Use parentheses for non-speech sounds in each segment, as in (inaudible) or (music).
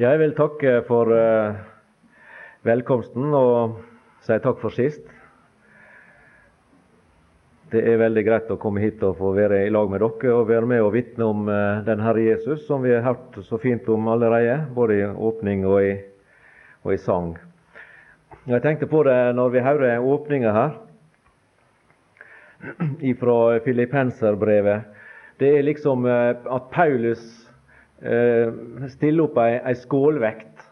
Jeg vil takke for uh, velkomsten og si takk for sist. Det er veldig greit å komme hit og få være i lag med dere og være med og vitne om uh, den Herre Jesus, som vi har hørt så fint om allerede, både i åpning og i, og i sang. Jeg tenkte på det når vi hører åpninga her (clears throat) fra Filippenserbrevet. Det er liksom uh, at Paulus Eh, stille opp ei, ei skålvekt.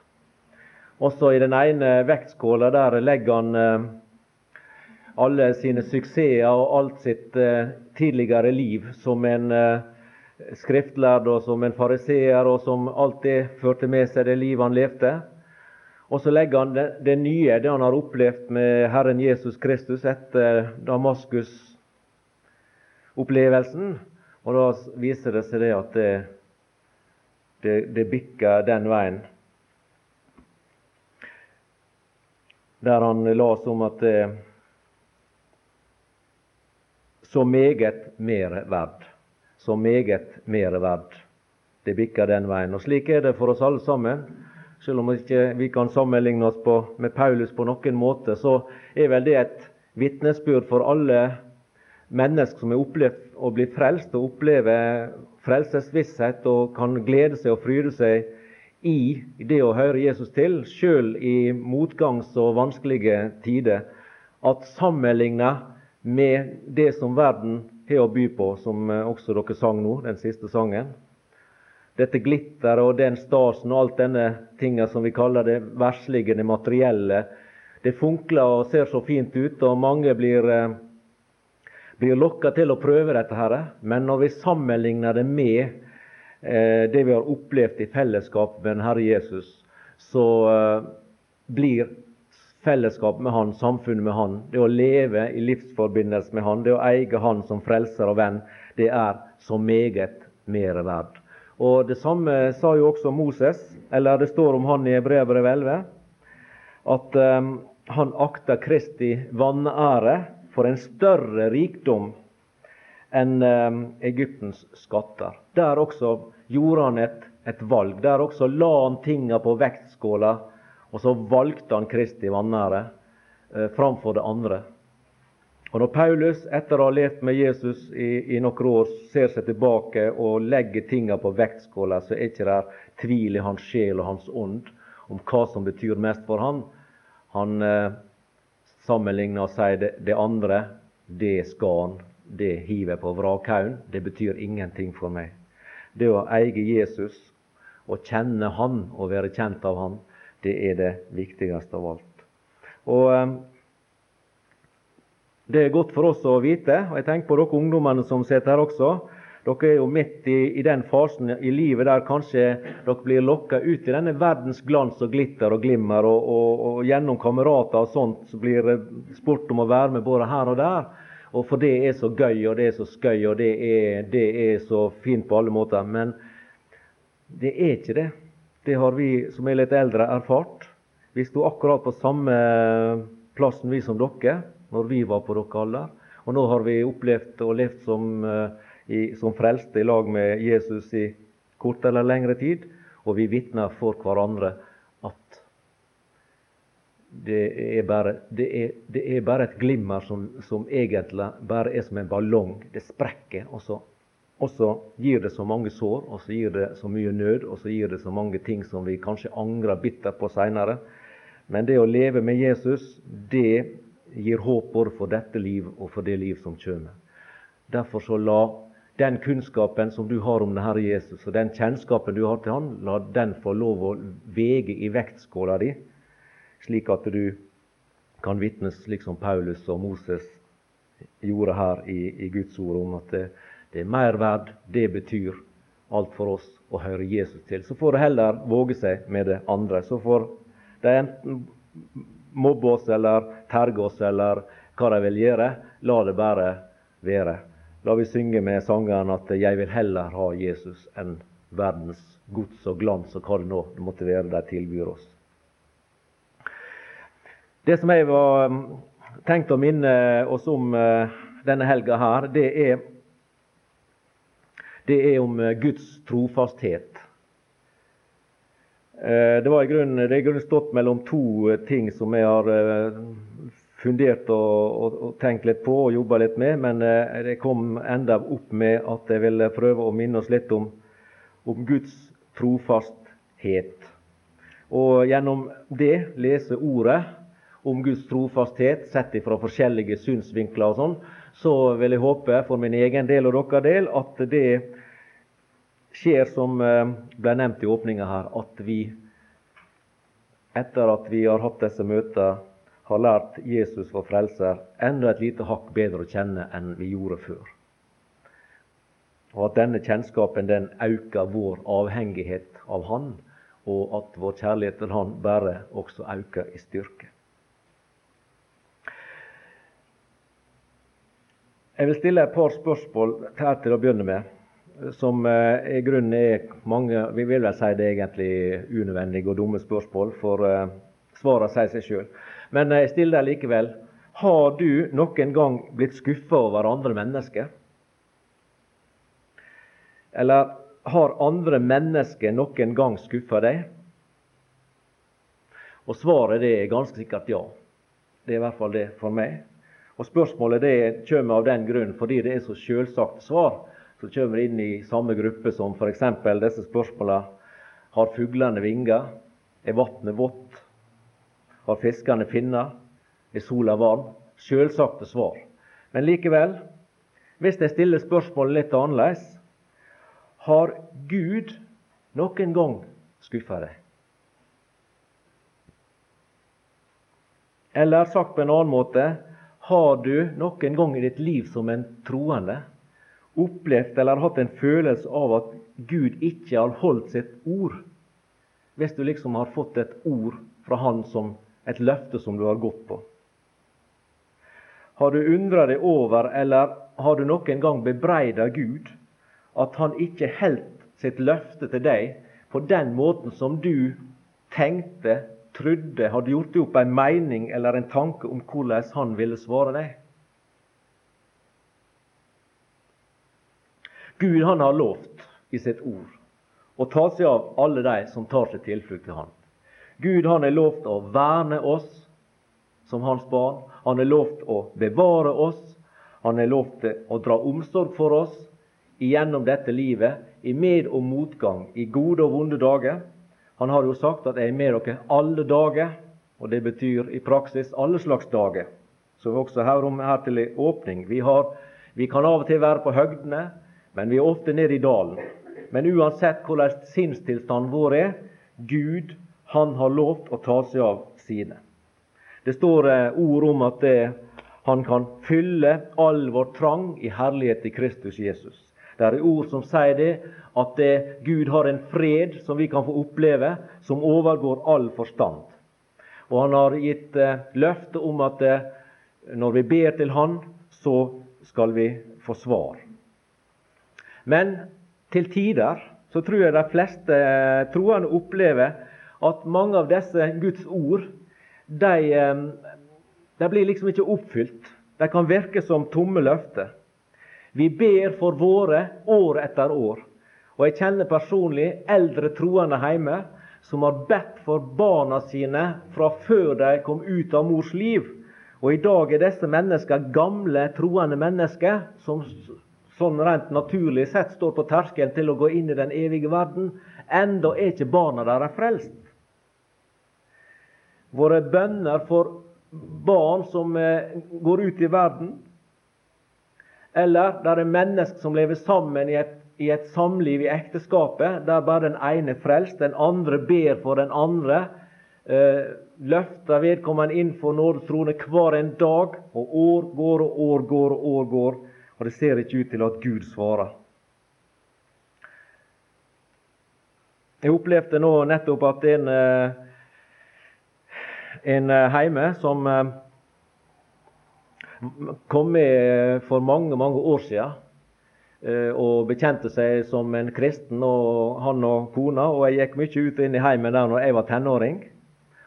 Også i den ene vektskåla der legger han eh, alle sine suksesser og alt sitt eh, tidligere liv som en skriftlærd og som en fariseer, og som alt det førte med seg det livet han levde. Og så legger han det, det nye, det han har opplevd med Herren Jesus Kristus etter Damaskus-opplevelsen. Og da viser det seg det at det det, det bikker den veien. Der han las om at eh, så meget mer verd. Så meget mer verd. Det bikker den veien. Og Slik er det for oss alle sammen. Selv om ikke vi ikke kan sammenligne oss på, med Paulus på noen måte, så er vel det et vitnesbyrd for alle mennesker som har opplevd å bli frelst og opplever frelsesvisshet og kan glede seg og fryde seg i det å høre Jesus til, sjøl i motgangs- og vanskelige tider, at sammenligna med det som verden har å by på, som også dere sang nå, den siste sangen. Dette glitteret og den stasen og alt denne tinga som vi kaller det verslige, det materielle, det funkler og ser så fint ut, og mange blir eh, blir lokka til å prøve dette, her, men når vi sammenligner det med eh, det vi har opplevd i fellesskap med den Herre Jesus, så eh, blir fellesskap med Han, samfunnet med Han, det å leve i livsforbindelse med Han, det å eie Han som frelser og venn, det er så meget mer verd. Og Det samme sa jo også Moses, eller det står om han i Hebreabrevet 11, at um, han akta Kristi vanære for en større rikdom enn eh, Egyptens skatter. Der også gjorde han et, et, valg. Der også la han tinga på vektskåla, og så valgte han Kristi vanære eh, framfor det andre. Og Når Paulus, etter å ha levd med Jesus i, i noen år, ser seg tilbake og legger tinga på vektskåla, så er ikke der tvil i hans sjel og hans ånd om hva som betyr mest for han. Han eh, sammenligne og si det, det andre, det skal han, det hiver på vrakhaugen. Det betyr ingenting for meg. Det å eie Jesus og kjenne Han og være kjent av Han, det er det viktigste av alt. Og um, Det er godt for oss å vite, og jeg tenker på dere ungdommene som sitter her også. Dere er jo midt i, i, den fasen i livet der kanskje dere blir lokka ut i denne verdens glans og glitter og glimmer, og, og, og gjennom kamerater og sånt så blir det spurt om å være med både her og der. Og For det er så gøy, og det er så skøy, og det er, det er så fint på alle måter. Men det er ikke det. Det har vi som er litt eldre, erfart. Vi sto akkurat på samme plassen vi som dere når vi var på deres alder. Og nå har vi opplevd og levd som uh, som frelste i lag med Jesus i kort eller lengre tid, og vi vitner for hverandre at det er bare, det er, det er bare et glimmer som, som, egentlig bare er som en ballong. Det sprekker, og så, og så gir det så mange sår, og så gir det så mye nød, og så gir det så mange ting som vi kanskje angrer bittert på seinere. Men det å leve med Jesus, det gir håp både for dette liv og for det liv som kommer. Derfor så la den kunnskapen som du har om den Herre Jesus, og den kjennskapen du har til Han, la den få lov å vege i vektskåla di, slik at du kan vitne slik som Paulus og Moses gjorde her i, i Guds ord, om at det, det er mer verd, det betyr alt for oss å høre Jesus til. Så får det heller våge seg med det andre. Så får de enten mobbe oss eller terge oss eller hva de vil gjøre. La det bare være. La vi synge med sangeren at 'Jeg vil heller ha Jesus enn verdens gods og glans' og hva det nå måtte være de tilbyr oss. Det som jeg var um, tenkt å minne oss om uh, denne helga her, det er, det er om uh, Guds trofasthet. Eh, det, var i grunnen, det er i grunnen stått mellom to ting som jeg har eh, fundert og, og, og, tenkt litt på og jobba litt med, men det kom enda opp med at jeg ville prøve å minne oss litt om, om Guds trofasthet. Og gjennom det lese ordet om Guds trofasthet sett fra forskjellige synsvinkler og sånn, så vil jeg håpe for min egen del og deres del at det skjer som eh, ble nevnt i åpninga her, at vi etter at vi har hatt disse møtene, har lært Jesus vår frelser enda et lite hakk bedre å kjenne enn vi gjorde før. Og at denne kjennskapen den øker vår avhengighet av Han, og at vår kjærlighet til Han bare også øker i styrke. Jeg vil stille et par spørsmål her til å begynne med som eh, i grunnen er mange Vi vil vel si det er egentlig unødvendige og dumme spørsmål, for uh, svarene sier seg sjøl. Men jeg stiller deg likevel. Har du noen gang blitt skuffa over andre mennesker? Eller har andre mennesker noen gang skuffa deg? Og svaret det er ganske sikkert ja. Det er i hvert fall det for meg. Og Spørsmålet det kommer av den grunn fordi det er så selvsagt svar så kommer vi inn i samme gruppe som f.eks. disse spørsmåla har fuglene vinger? Er vannet vått? Har fiskene finner? Er sola varm? Sjølsagte svar. Men likevel, hvis jeg stiller spørsmålet litt annerledes Har Gud noen gang skuffa deg? Eller sagt på en annen måte Har du noen gang i ditt liv som en troende opplevd eller hatt en følelse av at Gud ikke har holdt sitt ord. Hvis du liksom har fått et ord fra Han som et løfte som du har gått på. Har du undra deg over, eller har du noen gang bebreida Gud at Han ikke holdt sitt løfte til deg på den måten som du tenkte, trodde, hadde gjort deg opp en mening eller en tanke om hvordan Han ville svare deg? Gud han har lovt i sitt ord å ta seg av alle de som tar seg tilflukt til Han. Gud han har lovt å verne oss som hans barn. Han har lovt å bevare oss. Han har lovt å dra omsorg for oss gjennom dette livet, i med- og motgang, i gode og vonde dager. Han har jo sagt at 'jeg er med dere alle dager', og det betyr i praksis alle slags dager. Så også her, om her til åpning. Vi, har, vi kan av og til være på høgdene, men vi er ofte nede i dalen. Men uansett hvordan sinnstilstanden vår er, Gud han har lovt å ta seg av sine. Det står eh, ord om at det, han kan fylle all vår trang i herlighet i Kristus Jesus. Det er ord som sier det, at det, Gud har en fred som vi kan få oppleve, som overgår all forstand. Og han har gitt eh, løfte om at eh, når vi ber til Han, så skal vi få svar. Men til tider så tror jeg de fleste eh, troende opplever at mange av disse Guds ord de, de blir liksom ikke oppfylt. De kan virke som tomme løfter. Vi ber for våre år etter år. Og jeg kjenner personlig eldre troende hjemme som har bedt for barna sine fra før de kom ut av mors liv. Og i dag er disse mennesker gamle, troende mennesker som sånn rent naturlig sett står på terskelen til å gå inn i den evige verden, enda er ikke barna deres frelst. Våre bønner for barn som eh, går ut i verden, eller der er mennesker som lever sammen i et, i et samliv i ekteskapet, der bare den ene er frelst, den andre ber for den andre. Eh, løfter vedkommende inn for nådetroende hver en dag, og år går og år går og år går. Og det ser ikke ut til at Gud svarer. Jeg opplevde nå nettopp at en, eh, en heime eh, som eh, kom med for mange, mange år siden og bekjente seg som en kristen, og han og kona. Og jeg gikk mye ut inn i heimen der når jeg var tenåring.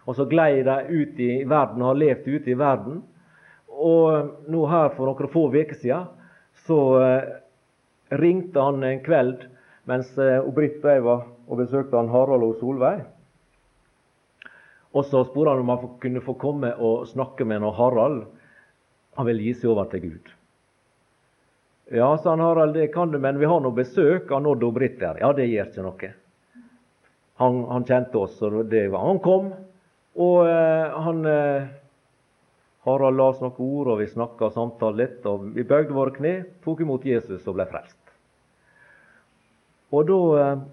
Og så glei de ut i verden og har levd ute i verden. Og nå her for noen få uker siden så eh, ringte han en kveld mens eh, Britt og jeg var og besøkte han Harald og Solveig. Og så spurte han om han kunne få komme og snakke med når Harald han ville gi seg over til Gud. Ja, sa han Harald, det kan du, men vi har noe besøk av og Britt der. Ja, det gjør ikke noe. Han, han kjente oss, og det var. han kom. Og eh, han eh, Harald la oss noen ord, og vi snakka og samtalte litt. og Vi bøyde våre kne, tok imot Jesus og ble frelst. Og da eh,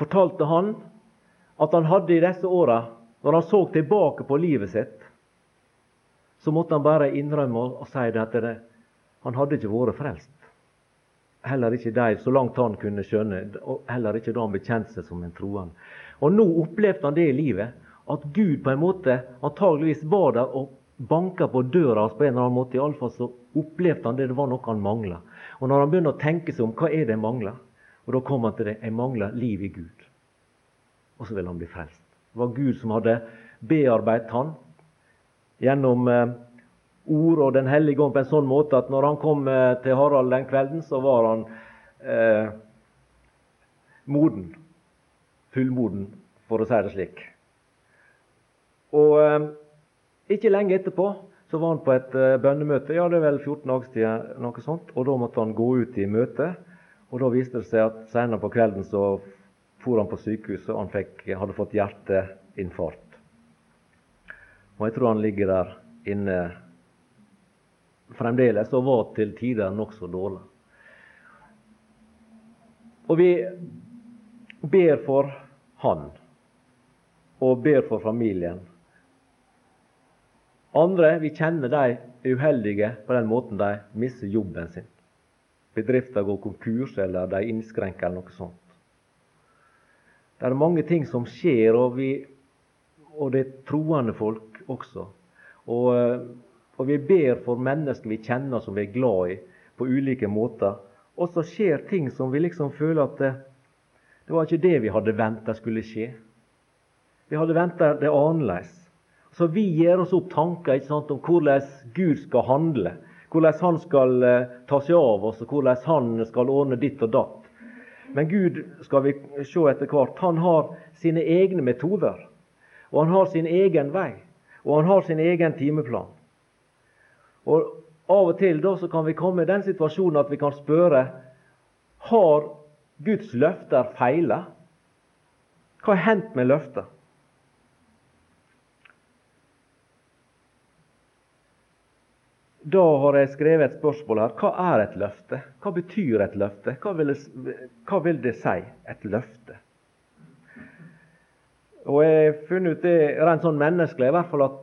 fortalte han at han hadde i disse åra, når han så tilbake på livet sitt, så måtte han bare innrømme og, si det at det, han hadde ikke vært frelst. Heller ikke de, så langt han kunne skjønne. og Heller ikke da han bekjente seg som en troende. Og nå opplevde han det i livet, at Gud på en måte antageligvis var der og banka på døra hans på en eller annen måte. Iallfall så opplevde han det, det var noe han mangla. Og når han begynner å tenke seg om hva er det jeg mangler, og da kom han til det jeg mangler liv i Gud. Og så ville han bli frelst. Det var Gud som hadde bearbeidet han gjennom eh, ord og Den hellige ånd på en sånn måte at når han kom eh, til Harald den kvelden, så var han eh, moden. Fullmoden, for å si det slik. Og eh, ikke lenge etterpå så var han på et eh, bønnemøte. Ja, det er vel 14 dager siden, noe sånt. Og da måtte han gå ut i møte. Og da viste det seg at senere på kvelden så for han på sykehuset, og han fikk, hadde fått hjerteinfarkt. Og jeg tror han ligger der inne fremdeles, og var til tider nokså dårlig. Og vi ber for han, og ber for familien. Andre vi kjenner de uheldige på den måten de mister jobben sin. Bedrifter går konkurs, eller de innskrenker, eller noe sånt. Det er mange ting som skjer, og, vi, og det er troende folk også. Og, og, vi ber for mennesker vi kjenner som vi er glad i, på ulike måter. Og så skjer ting som vi liksom føler at det, det var ikke det vi hadde venta skulle skje. Vi hadde venta det annerledes. Så vi gjør oss opp tanker sant, om hvordan Gud skal handle. Hvordan han skal uh, ta seg av oss, og hvordan han skal ordne ditt og datt. Men Gud skal vi se etter hvert. Han har sine egne metoder. Og han har sin egen vei. Og han har sin egen timeplan. Og Av og til da så kan vi komme i den situasjonen at vi kan spørre har Guds løfter feila. Hva har hendt med løfter? Da har jeg skrevet et spørsmål her. Hva er et løfte? Hva betyr et løfte? Hva vil hva vil det si, et løfte? Og Jeg har funnet ut det rent sånn menneskelig i hvert fall at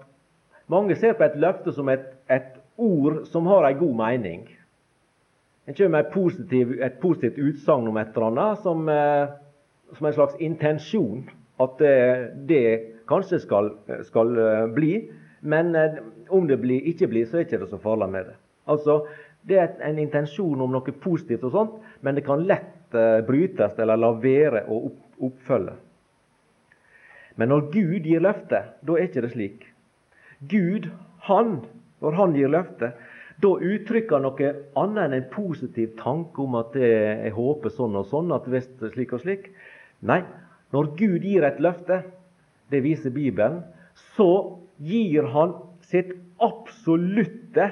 mange ser på et løfte som et, et ord som har en god mening. En kommer med et positivt, utsagn om et eller annet som, eh, som en slags intensjon. At det, det kanskje skal, skal eh, bli. Men eh, om det blir, ikke blir, så er det ikke så farlig med det. Altså, Det er en intensjon om noe positivt, og sånt, men det kan lett uh, brytes eller la være å opp, oppfølge. Men når Gud gir løfte, da er ikke det slik. Gud, han, når han gir løfte, da uttrykker han noe annet enn en positiv tanke om at det, jeg håper sånn og sånn, at er slik og slik. Nei, når Gud gir et løfte, det viser Bibelen, så gir han sitt absolutte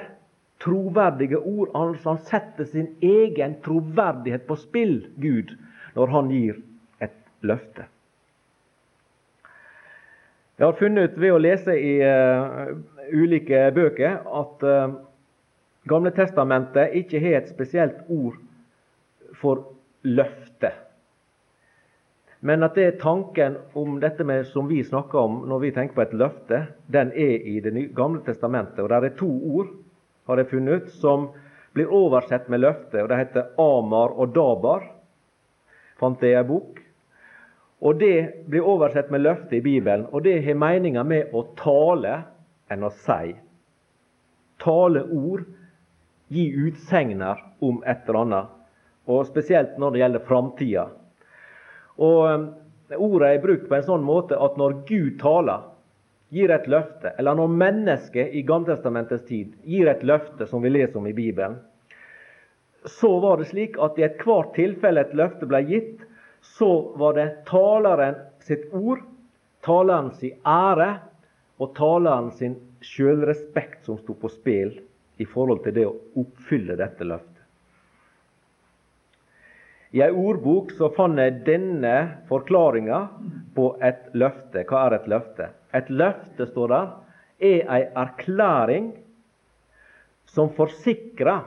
troverdige ord. Altså han setter sin egen troverdighet på spill, Gud, når han gir et løfte. Jeg har funnet ut ved å lese i uh, ulike bøker at uh, Gamle testamentet ikke har et spesielt ord for løfte. Men at det er tanken om dette med, som vi snakker om når vi tenker på et løfte, den er i Det gamle testamentet. Og der er to ord har jeg funnet ut, som blir oversett med løfte. og Det heter Amar og Dabar, fant jeg i ei bok. Og Det blir oversett med løfte i Bibelen, og det har meninga med å tale enn å si. Tale ord, gi utsegner om et eller annet. Og spesielt når det gjelder framtida. Og Ordet er brukt på en sånn måte at når Gud taler, gir et løfte, eller når mennesket i Gammeltestamentets tid gir et løfte, som vi leser om i Bibelen, så var det slik at i ethvert tilfelle et løfte ble gitt, så var det taleren sitt ord taleren sin ære og taleren sin sjølrespekt som sto på spill i forhold til det å oppfylle dette løftet. I ei ordbok så fant jeg denne forklaringa på et løfte. Hva er et løfte? Et løfte, står der, er ei erklæring som forsikrer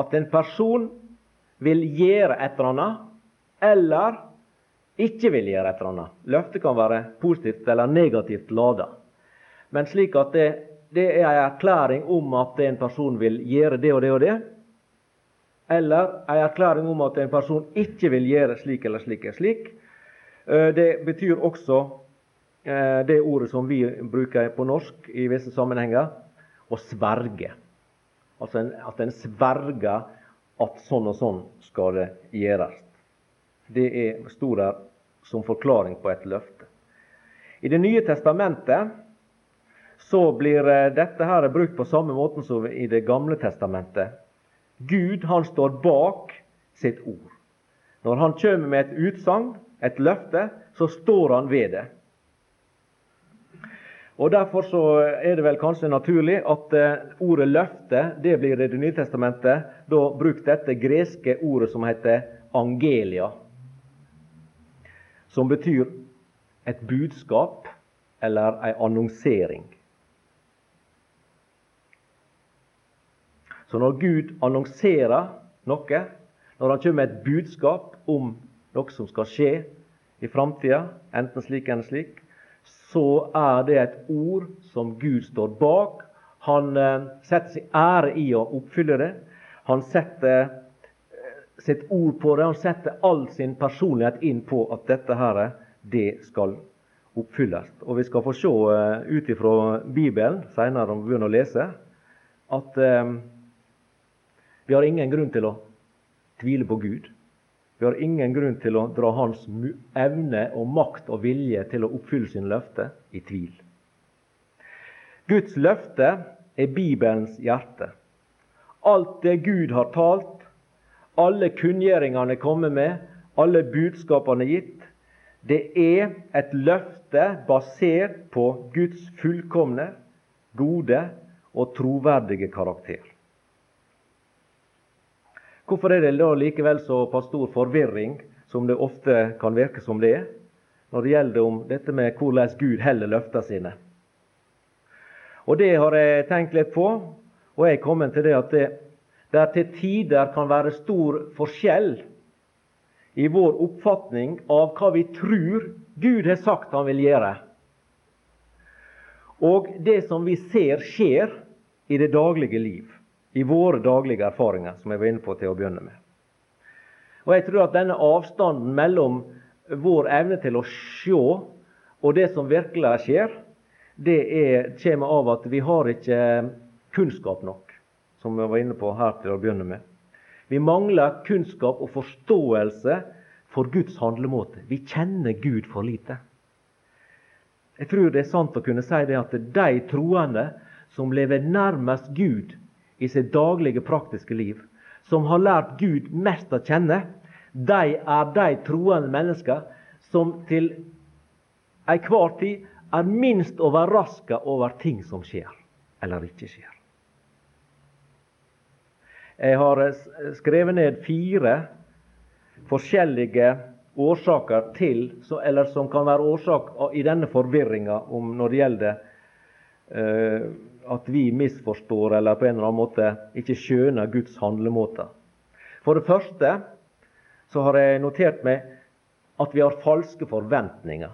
at en person vil gjøre et eller annet, eller ikke vil gjøre et eller annet. Løftet kan være positivt eller negativt lada. Men slik at det, det er en erklæring om at en person vil gjøre det og det og det. Eller en erklæring om at en person ikke vil gjøre slik eller slik eller slik. Eh, det betyr også eh, det ordet som vi bruker på norsk i visse sammenhenger, å sverge. Altså at en sverger at sånn og sånn skal det gjøres. Det er stor der som forklaring på et løfte. I Det nye testamentet så blir eh, dette her brukt på samme måte som i Det gamle testamentet. Gud han står bak sitt ord. Når han kommer med et utsagn, et løfte, så står han ved det. Og Derfor så er det vel kanskje naturlig at eh, ordet 'løfte' det blir i Det nye testamentet da brukt dette greske ordet som heter 'angelia' som betyr et budskap eller ei annonsering. Så når Gud annonserer noe, når han kommer med et budskap om noe som skal skje i framtida, enten slik eller slik, så er det et ord som Gud står bak. Han eh, setter sin ære i å oppfylle det. Han setter sitt ord på det. Han setter all sin personlighet inn på at dette her, det skal oppfylles. Og Vi skal få se uh, ut ifra Bibelen senere om vi begynner å lese, at vi har ingen grunn til å tvile på Gud. Vi har ingen grunn til å dra hans evne og makt og vilje til å oppfylle sine løfter i tvil. Guds løfte er Bibelens hjerte. Alt det Gud har talt, alle kunngjøringene kommer med, alle budskapene gitt. Det er et løfte basert på Guds fullkomne, gode og troverdige karakter. Hvorfor er det da likevel såpass stor forvirring, som det ofte kan virke som det er, når det gjelder om dette med hvordan Gud heller løftene sine? Og Det har jeg tenkt litt på, og jeg er kommet til det at det der til tider kan være stor forskjell i vår oppfatning av hva vi tror Gud har sagt han vil gjøre, og det som vi ser skjer i det daglige liv, i våre daglige erfaringer, som jeg var inne på til å begynne med. Og Jeg tror at denne avstanden mellom vår evne til å se og det som virkelig skjer, det er, kommer av at vi har ikke kunnskap nok som vi var inne på her til å begynne med. Vi mangler kunnskap og forståelse for Guds handlemåte. Vi kjenner Gud for lite. Jeg tror det er sant å kunne si det at de troende som lever nærmest Gud i sitt daglige, praktiske liv, som har lært Gud mest å kjenne, de er de troende mennesker som til enhver tid er minst overraska over ting som skjer eller ikke skjer. Jeg har skrevet ned fire forskjellige årsaker til, eller som kan være årsak i denne forvirringa når det gjelder uh, at vi misforstår eller på en eller annen måte ikke skjønner Guds handlemåter. For det første så har jeg notert meg at vi har falske forventninger.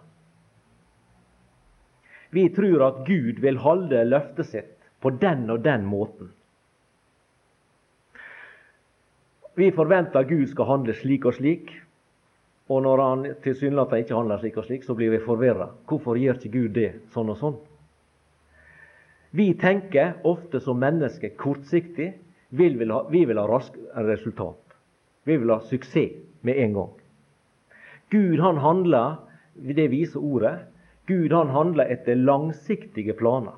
Vi tror at Gud vil holde løftet sitt på den og den måten. Vi forventer at Gud skal handle slik og slik. Og når han tilsynelatende ikke handler slik og slik, så blir vi forvirra. Hvorfor gjør ikke Gud det sånn og sånn? Vi tenker ofte som mennesker kortsiktig. Vi vil ha, vi vil ha rask resultat. Vi vil ha suksess med en gang. Gud han handler, det viser ordet, Gud han handler etter langsiktige planer.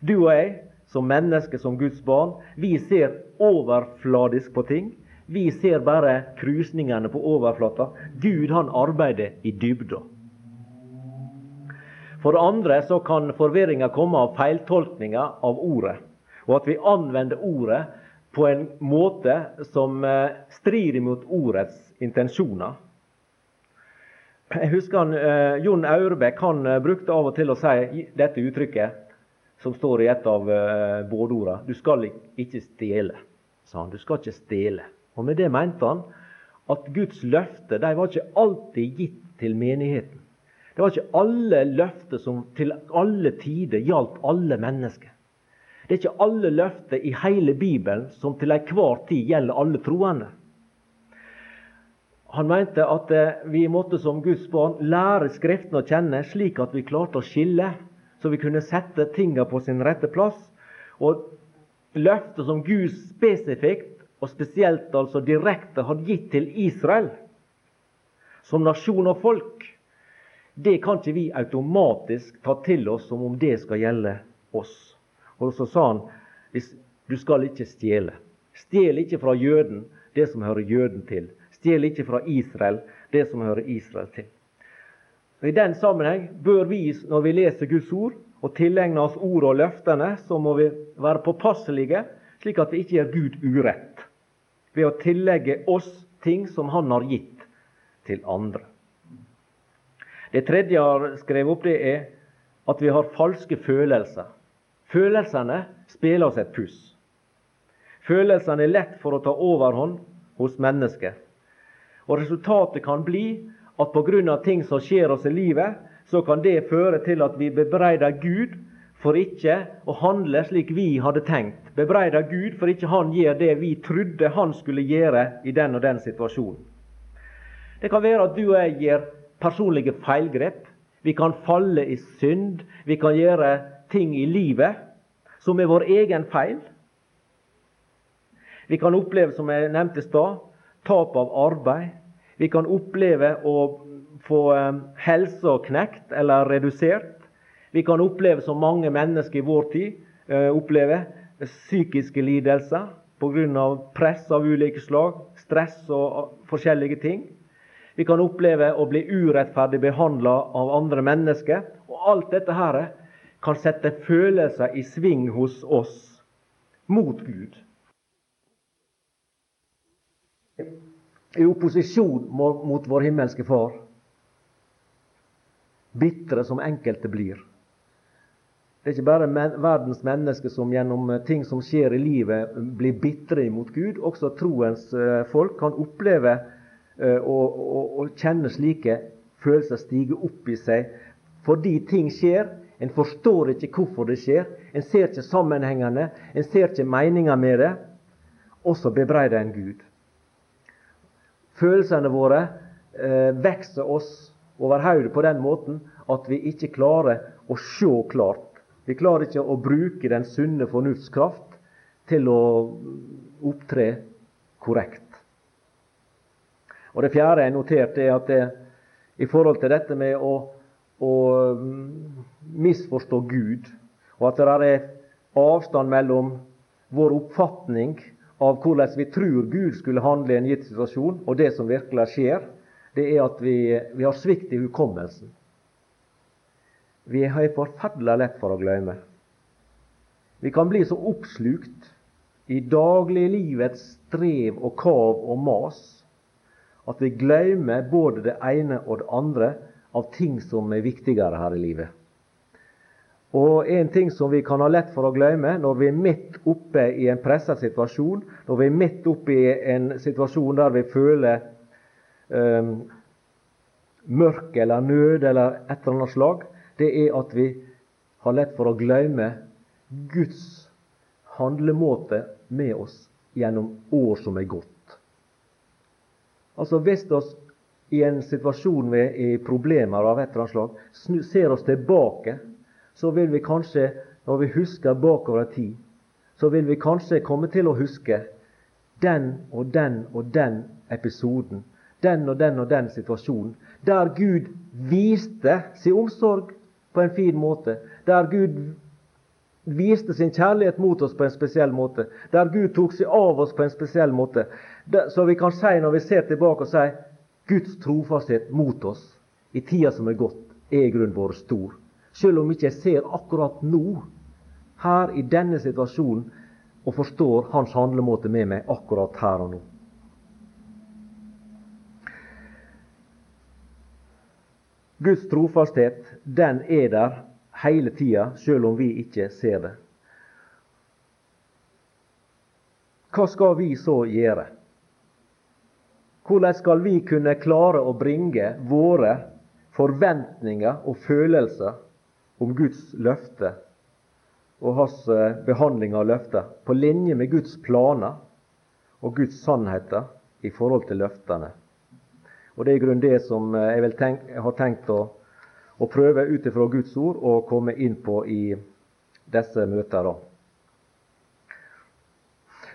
Du og jeg som mennesker, som Guds barn. Vi ser overfladisk på ting. Vi ser bare krusningene på overflata. Gud han arbeider i dybda. For det andre så kan forvirringa komme av feiltolkninga av ordet, og at vi anvender ordet på en måte som eh, strider mot ordets intensjoner. Jeg husker han, eh, Jon Aurebekk han eh, brukte av og til å si dette uttrykket som står i et av bådorda. Du skal ikke stjele, sa han. Du skal ikke stjele. Og med det mente han at Guds løfter var ikke alltid gitt til menigheten. Det var ikke alle løfter som til alle tider gjaldt alle mennesker. Det er ikke alle løfter i hele Bibelen som til enhver tid gjelder alle troende. Han mente at eh, vi måtte som Guds barn lære Skriften å kjenne, slik at vi klarte å skille, så vi kunne sette tingene på sin rette plass. Og løftet som Gud spesifikt og spesielt altså direkte hadde gitt til Israel som nasjon og folk, det kan ikke vi automatisk ta til oss som om det skal gjelde oss. Og så sa han du skal ikke stjele. Stjel ikke fra jøden det som hører jøden til. Stjel ikke fra Israel det som hører Israel til. Og I den sammenheng bør vi, når vi leser Guds ord og tilegner oss ordet og løftene, så må vi være påpasselige, slik at vi ikke gjør Gud urett ved å tillegge oss ting som Han har gitt til andre. Det tredje jeg har skrevet opp, det er at vi har falske følelser. Følelsene spiller oss et puss. Følelsene er lett for å ta overhånd hos mennesket. Og Resultatet kan bli at pga. ting som skjer oss i livet, så kan det føre til at vi bebreider Gud for ikke å handle slik vi hadde tenkt. Bebreider Gud for ikke han gjør det vi trodde han skulle gjøre i den og den situasjonen. Det kan være at du og jeg gjør personlige feilgrep. Vi kan falle i synd. Vi kan gjøre ting i livet som er vår egen feil. Vi kan oppleve, som jeg nevnte i stad, tap av arbeid. Vi kan oppleve å få um, helsa knekt eller redusert. Vi kan oppleve, som mange mennesker i vår tid uh, opplever, psykiske lidelser pga. press av ulike slag, stress og forskjellige ting. Vi kan oppleve å bli urettferdig behandla av andre mennesker. Og alt dette her kan sette følelser i sving hos oss mot Gud. I opposisjon mot vår himmelske Far. Bitre som enkelte blir. Det er ikke bare men verdens mennesker som gjennom ting som skjer i livet, blir bitre imot Gud. Også troens eh, folk kan oppleve Eh, og, og, og kjenner slike følelser stige opp i seg fordi ting skjer. En forstår ikke hvorfor det skjer. En ser ikke sammenhengene. En ser ikke meninga med det. Og så bebreider en Gud. Følelsene våre eh, vokser oss over hodet på den måten at vi ikke klarer å se klart. Vi klarer ikke å bruke den sunne fornuftskraft til å opptre korrekt. Og Det fjerde jeg noterte, er at det, i forhold til dette med å, å mm, misforstå Gud, og at det er avstand mellom vår oppfatning av hvordan vi tror Gud skulle handle i en gitt situasjon, og det som virkelig skjer, det er at vi, vi har svikt i hukommelsen. Vi har forferdelig lett for å glemme. Vi kan bli så oppslukt i dagliglivets strev og kav og mas at vi glemmer både det ene og det andre av ting som er viktigere her i livet. Og En ting som vi kan ha lett for å glemme når vi er midt oppe i en pressa situasjon, når vi er midt oppe i en situasjon der vi føler um, mørke eller nød eller et eller annet slag, det er at vi har lett for å glemme Guds handlemåte med oss gjennom år som er gått. Altså Hvis oss i en situasjon med i problemer av et eller annet slag, ser oss tilbake, så vil vi kanskje, når vi husker bakover i tid, så vil vi kanskje komme til å huske den og den og den episoden. Den og den og den situasjonen. Der Gud viste sin omsorg på en fin måte. Der Gud viste sin kjærlighet mot oss på en spesiell måte. Der Gud tok seg av oss på en spesiell måte. Så vi kan si når vi ser tilbake og si Guds trofasthet mot oss i tida som er gått, er i grunnen vært stor. selv om ikke jeg ser akkurat nå, her i denne situasjonen, og forstår hans handlemåte med meg akkurat her og nå. Guds trofasthet, den er der hele tida, selv om vi ikke ser det. Hva skal vi så gjøre? Hvordan skal vi kunne klare å bringe våre forventninger og følelser om Guds løfte og hans eh, behandling av løfter på linje med Guds planer og Guds sannheter i forhold til løftene? Og Det er i grunnen det som eh, jeg, tenk, jeg har tenkt å, å prøve ut ifra Guds ord å komme inn på i disse møtene.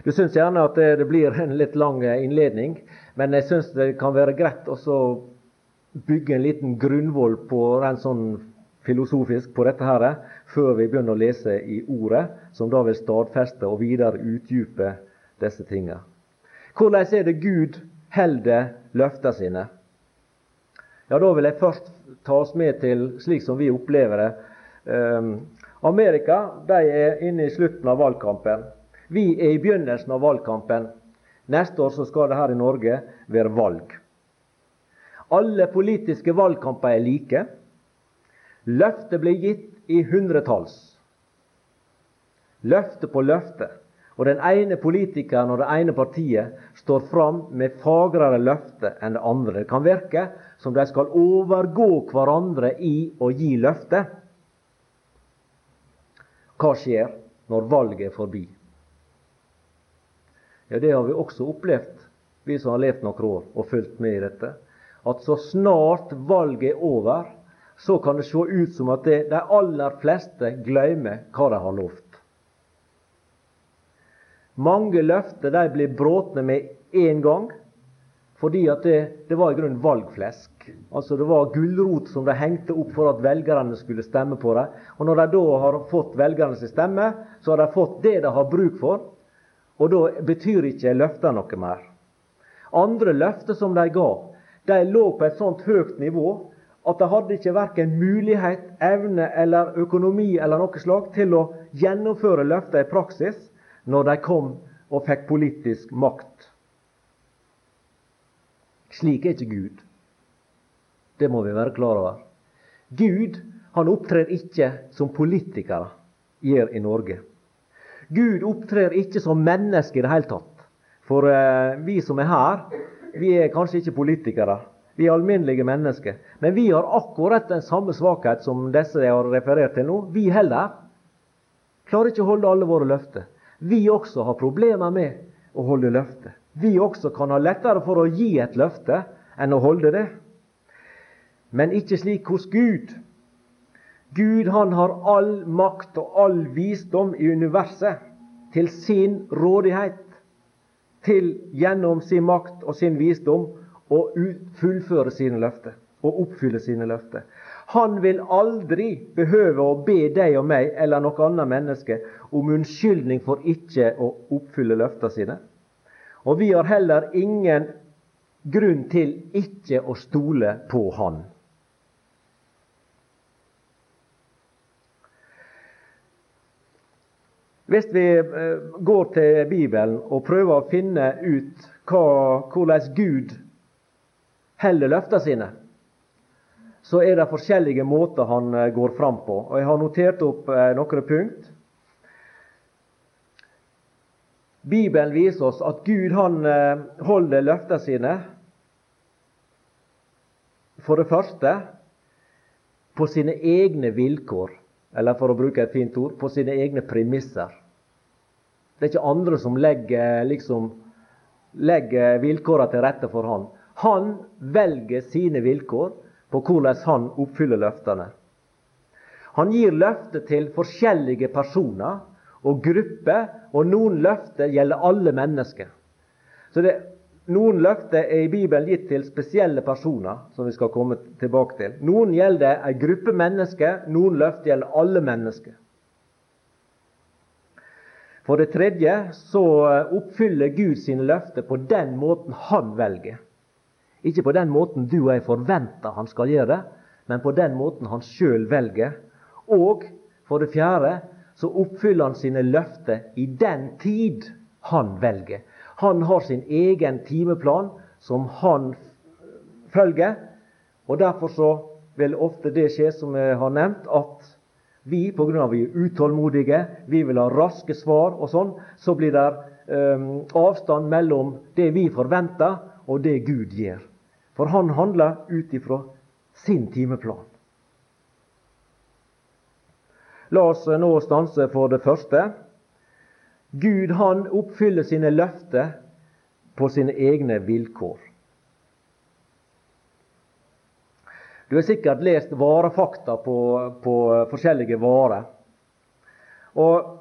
Du syns gjerne at det, blir en litt lang eh, innledning, men jeg syns det kan være greit å bygge en liten grunnvoll på rent sånn filosofisk på dette her, før vi begynner å lese i Ordet, som da vil stadfeste og videre utdype disse tingene. Hvordan er det Gud holder løftene sine? Ja, Da vil jeg først ta oss med til slik som vi opplever det. Um, Amerika de er inne i slutten av valgkampen. Vi er i begynnelsen av valgkampen. Neste år så skal det her i Norge være valg. Alle politiske valgkamper er like. Løftet blir gitt i hundretalls. Løfte på løfte. Og den ene politikeren og det ene partiet står fram med fagrere løfter enn det andre. Det kan virke som de skal overgå hverandre i å gi løfter. Hva skjer når valget er forbi? Ja, Det har vi også opplevd, vi som har levd noen år og fulgt med i dette. At så snart valget er over, så kan det se ut som at det, de aller fleste glemmer hva de har lovt. Mange løfter de blir bråtne med én gang, fordi at det, det var i grunnen valgflesk. Altså Det var gulrot som de hengte opp for at velgerne skulle stemme på dem. Og når de da har fått velgernes stemme, så har de fått det de har bruk for, og da betyr ikke løfta noe mer. Andre løfter som de ga, de lå på et sånt høyt nivå at de hadde ikke verken mulighet, evne eller økonomi eller noe slag til å gjennomføre løfta i praksis når de kom og fikk politisk makt. Slik er ikke Gud. Det må vi være klar over. Gud han opptrer ikke som politikere gjør i Norge. Gud opptrer ikke som menneske i det hele tatt. For eh, vi som er her, vi er kanskje ikke politikere. Vi er alminnelige mennesker. Men vi har akkurat den samme svakhet som disse jeg har referert til nå. Vi heller klarer ikke å holde alle våre løfter. Vi også har problemer med å holde løfter. Vi også kan ha lettere for å gi et løfte enn å holde det. Men ikke slik hos Gud. Gud han har all makt og all visdom i universet til sin rådighet til gjennom sin makt og sin visdom å fullføre sine løfter og oppfylle sine løfter. Han vil aldri behøve å be deg og meg eller noe annet menneske om unnskyldning for ikke å oppfylle løftene sine. Og vi har heller ingen grunn til ikke å stole på Han. Hvis vi eh, går til Bibelen og prøver å finne ut hva, hvordan Gud holder løftene sine, så er det forskjellige måter han eh, går fram på. Og Jeg har notert opp eh, noen punkt. Bibelen viser oss at Gud han holder løftene sine for det første på sine egne vilkår. Eller for å bruke et fint ord på sine egne premisser. Det er ikke andre som legger, liksom, legger vilkårene til rette for han. Han velger sine vilkår på hvordan han oppfyller løftene. Han gir løfter til forskjellige personer og grupper, og noen løfter gjelder alle mennesker. Så det, noen løfter er i Bibelen gitt til spesielle personer, som vi skal komme tilbake til. Noen gjelder en gruppe mennesker, noen løfter gjelder alle mennesker. For det tredje så oppfyller Gud sine løfter på den måten han velger. Ikke på den måten du og jeg forventer han skal gjøre men på den måten han sjøl velger Og for det fjerde så oppfyller han sine løfter i den tid han velger. Han har sin egen timeplan som han følger. Og derfor så vil ofte det skje, som jeg har nevnt, at vi, pga. vi er utålmodige, vi vil ha raske svar og sånn, så blir det um, avstand mellom det vi forventer, og det Gud gjør. For han handler ut ifra sin timeplan. La oss nå stanse for det første. Gud han oppfyller sine løfter på sine egne vilkår. Du har sikkert lest varefakta på, på forskjellige varer. Og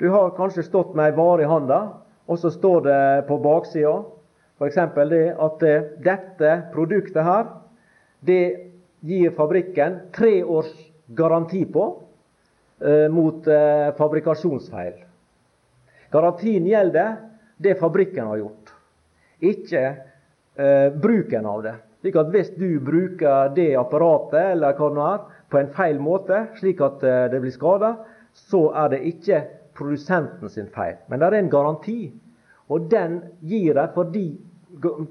du har kanskje stått med ei vare i handa, og så står det på baksida f.eks. det at dette produktet her, det gir fabrikken tre års garanti på eh, mot eh, fabrikasjonsfeil. Garantien gjelder det fabrikken har gjort, ikke eh, bruken av det. Slik at Hvis du bruker det apparatet eller hva det er, på en feil måte, slik at eh, det blir skada, så er det ikke produsenten sin feil. Men det er en garanti, og den gir de fordi,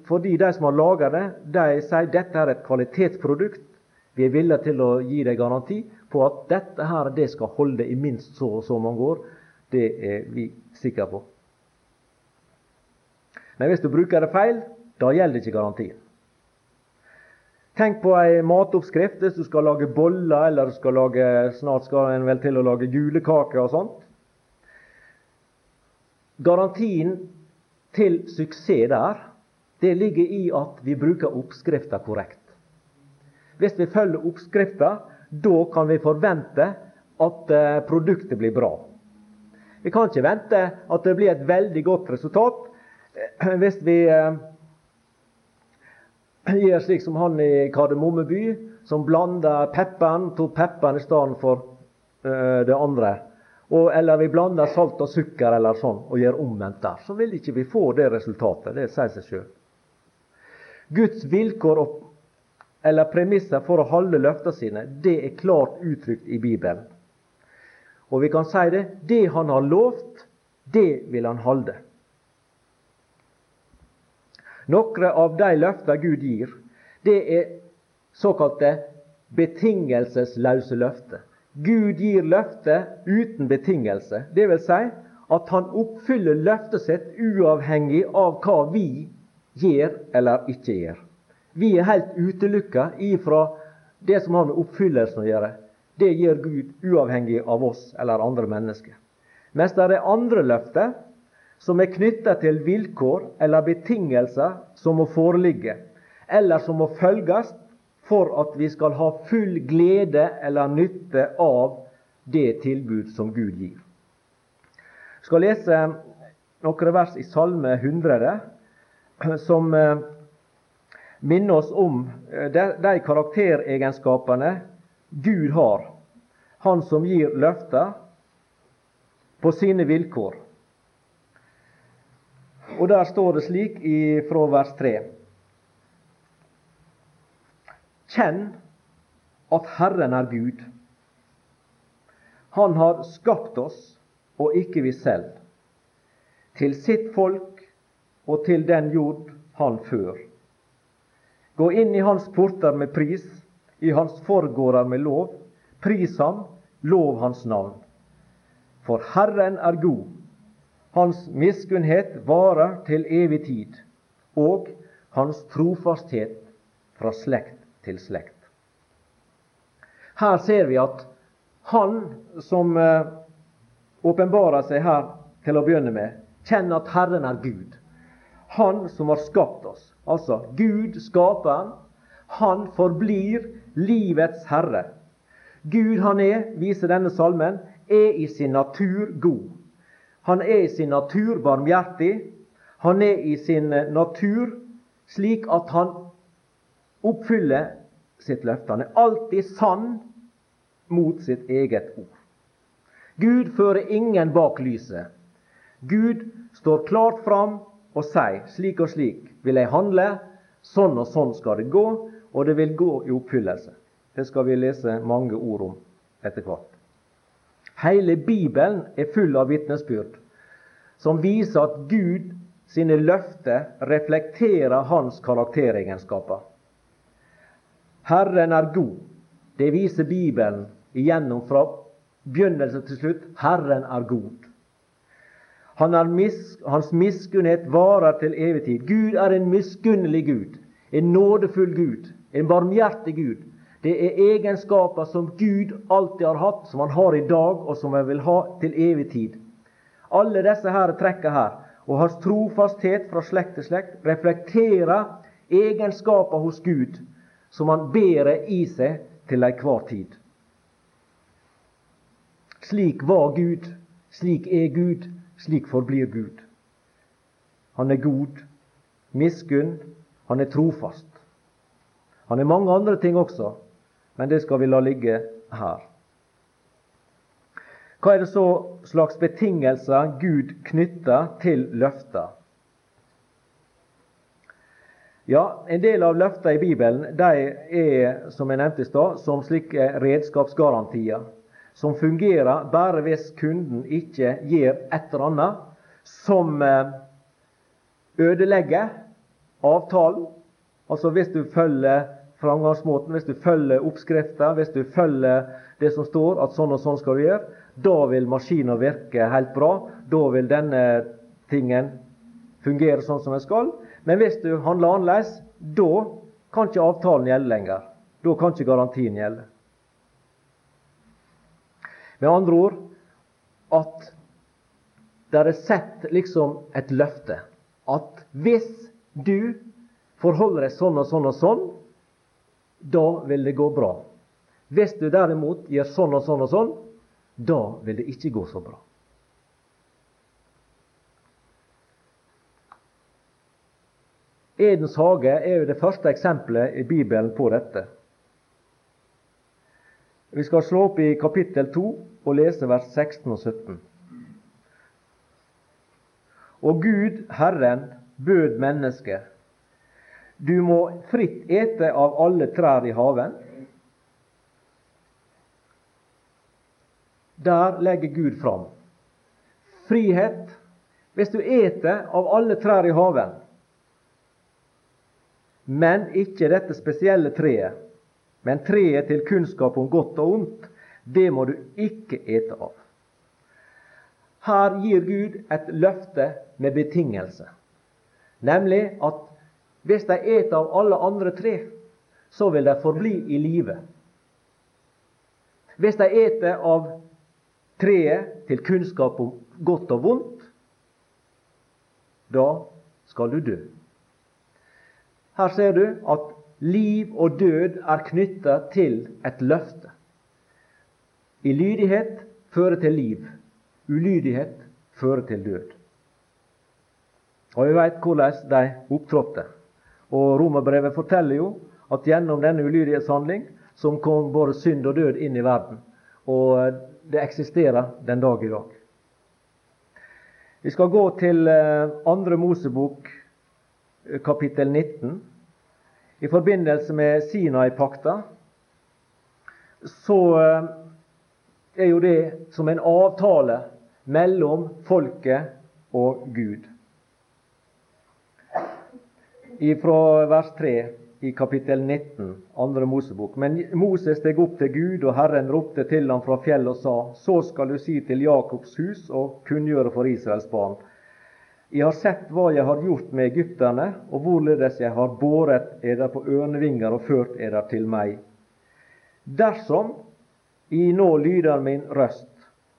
fordi de som har laga det, de sier dette er et kvalitetsprodukt. Vi er villige til å gi deg garanti på at dette her, det skal holde i minst så og så mange år. Det er vi sikre på. Men hvis du bruker det feil, da gjelder ikke garantien. Tenk på ei matoppskrift hvis du skal lage boller, eller skal lage, snart skal en vel til å lage julekaker og sånt. Garantien til suksess der, det ligger i at vi bruker oppskrifta korrekt. Hvis vi følger oppskrifta, da kan vi forvente at eh, produktet blir bra. Vi kan ikke vente at det blir et veldig godt resultat eh, hvis vi eh, gjør slik som han i Kardemommeby, som blander pepperen, tok pepperen i stedet for uh, det andre. Og, eller vi blander salt og sukker eller sånn, og gjør omvendt der. Så vil ikke vi få det resultatet. Det sier seg sjøl. Guds vilkår og, eller premisser for å holde løftene sine, det er klart uttrykt i Bibelen. Og vi kan si det det han har lovt, det vil han holde. Noen av de løftene Gud gir, det er såkalte betingelsesløse løfter. Gud gir løfter uten betingelse. Det vil si at han oppfyller løftet sitt uavhengig av hva vi gjør eller ikke gjør. Vi er helt utelukka ifra det som har med oppfyllelsen å gjøre. Det gjør Gud uavhengig av oss eller andre mennesker. Mens det er andre løfter som er knytta til vilkår eller betingelser som må foreligge, eller som må følges for at vi skal ha full glede eller nytte av det tilbud som Gud gir. Jeg skal lese noen vers i Salme 100 som eh, minner oss om eh, de karakteregenskapene Gud har, Han som gir løfter på sine vilkår. Og der står det slik fra vers 3. Kjenn at Herren er Gud. Han har skapt oss, og ikke vi selv, til sitt folk og til den jord han før. Gå inn i hans porter med pris, i hans forgårder med lov. Pris ham, lov hans navn. For Herren er god, hans miskunnhet varer til evig tid, og hans trofasthet fra slekt til slekt. Her ser vi at han som eh, åpenbarer seg her til å begynne med, kjenner at Herren er Gud. Han som har skapt oss. Altså Gud, skaperen. Han forblir livets herre. Gud han er, viser denne salmen, er i sin natur god. Han er i sin natur barmhjertig. Han er i sin natur slik at han oppfyller sitt løfte. Han er alltid sann mot sitt eget ord. Gud fører ingen bak lyset. Gud står klart fram og sier slik og slik vil jeg handle, sånn og sånn skal det gå, og det vil gå i oppfyllelse. Det skal vi lese mange ord om etter hvert. Hele Bibelen er full av vitnesbyrd som viser at Gud sine løfter reflekterer hans karakteregenskaper. Herren er god. Det viser Bibelen igjennom fra begynnelse til slutt. Herren er god. Han er mis, hans miskunnhet varer til evig tid. Gud er en miskunnelig Gud, en nådefull Gud, en barmhjertig Gud. Det er egenskaper som Gud alltid har hatt, som han har i dag, og som han vil ha til evig tid. Alle disse her trekker her, og hans trofasthet fra slekt til slekt, reflekterer egenskaper hos Gud som han bærer i seg til enhver tid. Slik var Gud, slik er Gud, slik forblir Gud. Han er god, miskunn, han er trofast. Han er mange andre ting også, men det skal vi la ligge her. Hva er det så slags betingelser Gud knytter til løfter? Ja, En del av løftene i Bibelen de er som jeg nevnte i sted, som slike redskapsgarantier. Som fungerer bare hvis kunden ikke gjør et eller annet som eh, ødelegger avtalen. Altså hvis du følger framgangsmåten, hvis du følger oppskrifta, hvis du følger det som står at sånn og sånn skal du gjøre, da vil maskinen virke helt bra. Da vil denne tingen fungere sånn som den skal. Men hvis du handler annerledes, da kan ikke avtalen gjelde lenger. Da kan ikke garantien gjelde. Med andre ord at det er sett liksom et løfte. At hvis du forholder deg sånn og sånn og sånn, da vil det gå bra. Hvis du derimot gjør sånn og sånn og sånn, da vil det ikke gå så bra. Edens hage er jo det første eksempelet i Bibelen på dette. Vi skal slå opp i kapittel 2 og lese vers 16 og 17. Og Gud, Herren, bød mennesket du må fritt ete av alle trær i haven. Der legger Gud fram frihet hvis du eter av alle trær i haven, men ikke dette spesielle treet, men treet til kunnskap om godt og ondt, det må du ikke ete av. Her gir Gud et løfte med betingelse, nemlig at hvis de eter av alle andre tre, så vil de forbli i live. Hvis de eter av treet til kunnskap om godt og vondt, da skal du dø. Her ser du at liv og død er knytta til et løfte. I lydighet fører til liv. Ulydighet fører til død. Og vi veit hvordan de opptrådte. Og Romerbrevet forteller jo at gjennom denne ulydighetshandling som kom både synd og død inn i verden. Og det eksisterer den dag i dag. Vi skal gå til eh, andre Mosebok, eh, kapittel 19. I forbindelse med Sinai-pakta så eh, er jo det som en avtale mellom folket og Gud fra vers 3 i kapittel 19, andre Mosebok. Men Moses steg opp til Gud, og Herren ropte til ham fra fjellet og sa:" Så skal du si til Jakobs hus og kunngjøre for Israels barn. Jeg har sett hva jeg har gjort med egypterne, og hvorledes jeg har båret eder på ørnevinger og ført eder til meg. Dersom I nå lyder min røst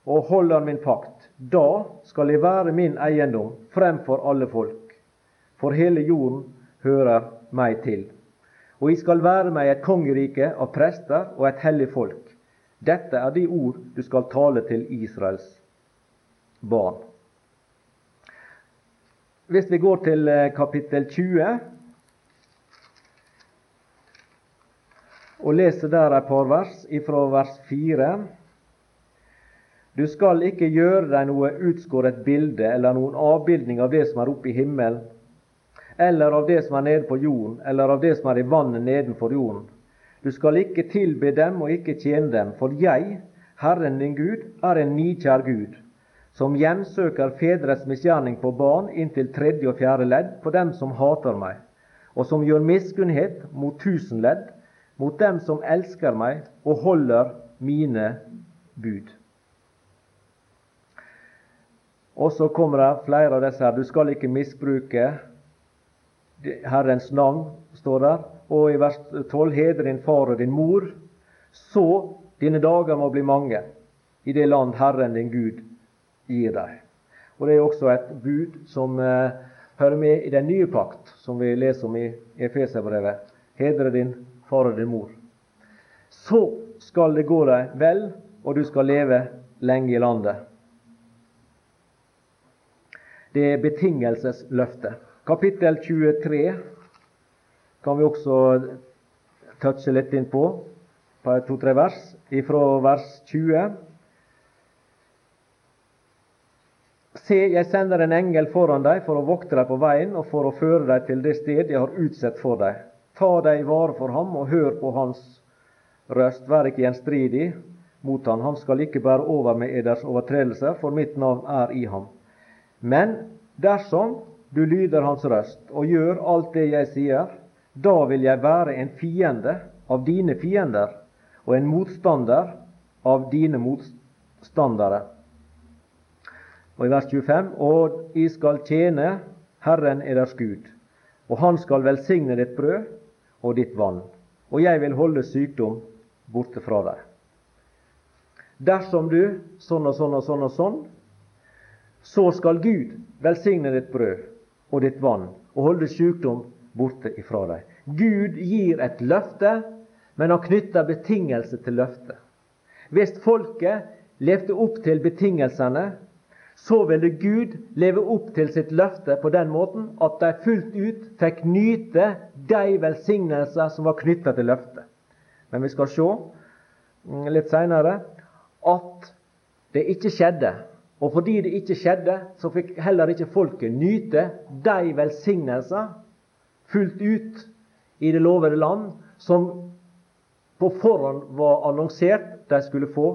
og holder min pakt, da skal jeg være min eiendom fremfor alle folk, for hele jorden hører meg til. Og jeg skal være meg et kongerike av prester og et hellig folk. Dette er de ord du skal tale til Israels barn. Hvis vi går til eh, kapittel 20 og leser der et par vers, ifra vers 4 Du skal ikke gjøre deg noe utskåret bilde eller noen avbildning av det som er oppe i himmelen, eller av det som er nede på jorden, eller av det som er i vannet nedenfor jorden. Du skal ikke tilbe dem og ikke tjene dem, for jeg Herren din Gud er en nikjær Gud, som hjemsøker fedres misgjerning på barn inntil tredje og fjerde ledd, på dem som hater meg, og som gjør miskunnhet mot tusen ledd, mot dem som elsker meg og holder mine bud. Og så kommer det flere av disse her. Du skal ikke misbruke Herrens navn, står der. Og i vers 12.: heder din far og din mor, så dine dager må bli mange i det land Herren din Gud gir deg. Og Det er også et bud som eh, hører med i den nye pakt, som vi leser om i Efeserbrevet. Hedre din far og din mor. Så skal det gå deg vel, og du skal leve lenge i landet. Det er betingelsesløftet. Kapittel 23 kan vi også touche litt inn på, på to-tre vers, ifra vers 20. Se, jeg sender en engel foran deg for å vokte deg på veien og for å føre deg til det sted jeg har utsett for deg. Ta deg i vare for ham og hør på hans røst. Vær ikke gjenstridig mot ham. Han skal ikke bære over med eders overtredelser, for mitt navn er i ham. Men dersom du lyder hans røst og gjør alt det jeg sier, da vil jeg være en fiende av dine fiender og en motstander av dine motstandere. Og i vers 25.: Og I skal tjene Herren eders Gud, og Han skal velsigne ditt brød og ditt vann, og jeg vil holde sykdom borte fra deg. Dersom du sånn og sånn og sånn og sånn, så skal Gud velsigne ditt brød og ditt vann og holde sykdom borte ifra deg. Gud gir et løfte, men han knytter betingelse til løftet. Hvis folket levde opp til betingelsene, så ville Gud leve opp til sitt løfte på den måten at de fullt ut fikk nyte de velsignelser som var knytta til løftet. Men vi skal se mm, litt seinere at det ikke skjedde. Og fordi det ikke skjedde, så fikk heller ikke folket nyte de velsignelser fullt ut i det lovede land som på forhånd var annonsert de skulle få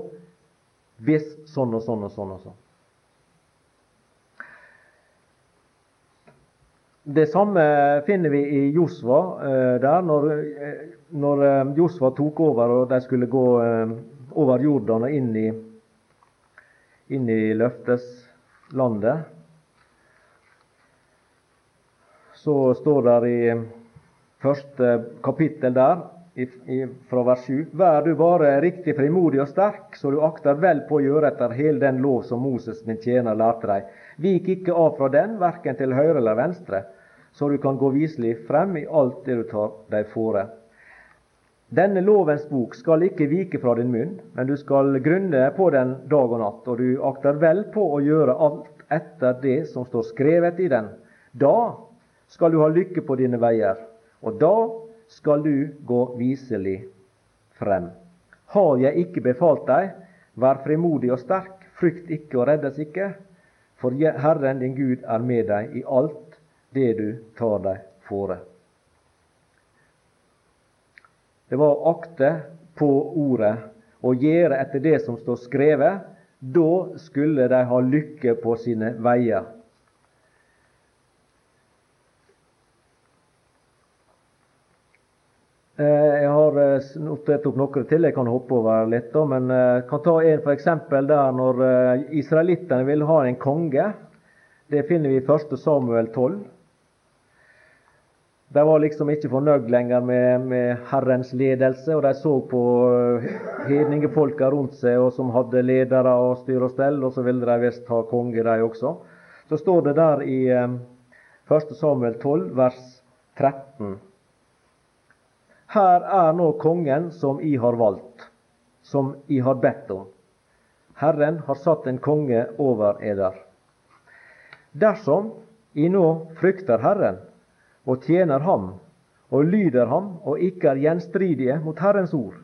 hvis sånn og sånn og sånn. og sånn. Det samme finner vi i Josva eh, der, når, eh, når eh, Josva tok over og de skulle gå over Jordan og inn i inn i løfteslandet, så står det i første kapittel der, fra vers 7.: Vær du bare riktig frimodig og sterk, så du akter vel på å gjøre etter hele den lov som Moses min tjener lærte deg. Vik ikke av fra den, verken til høyre eller venstre, så du kan gå viselig frem i alt det du tar deg fore. Denne lovens bok skal ikke vike fra din munn, men du skal grunne på den dag og natt, og du akter vel på å gjøre alt etter det som står skrevet i den. Da skal du ha lykke på dine veier, og da skal du gå viselig frem. Har jeg ikke befalt deg, vær frimodig og sterk, frykt ikke og reddes ikke, for Herren din Gud er med deg i alt det du tar deg fore. Det var å akte på ordet og gjøre etter det som står skrevet. Da skulle de ha lykke på sine veier. Eh, jeg har eh, notert opp noe til. Jeg kan hoppe over litt, men jeg eh, kan ta en f.eks. der når israelittene vil ha en konge. Det finner vi i 1. Samuel 12. De var liksom ikke fornøyd lenger med, med, Herrens ledelse, og de så på eh, hedningefolka rundt seg og som hadde ledere og styr og stell, og så ville de visst ha konge, de også. Så står det der i 1. Eh, Samuel 12, vers 13. Her er nå kongen som I har valgt, som I har bedt om. Herren har satt en konge over eder. Dersom I nå frykter Herren, og tjener ham og lyder ham og ikke er gjenstridige mot Herrens ord,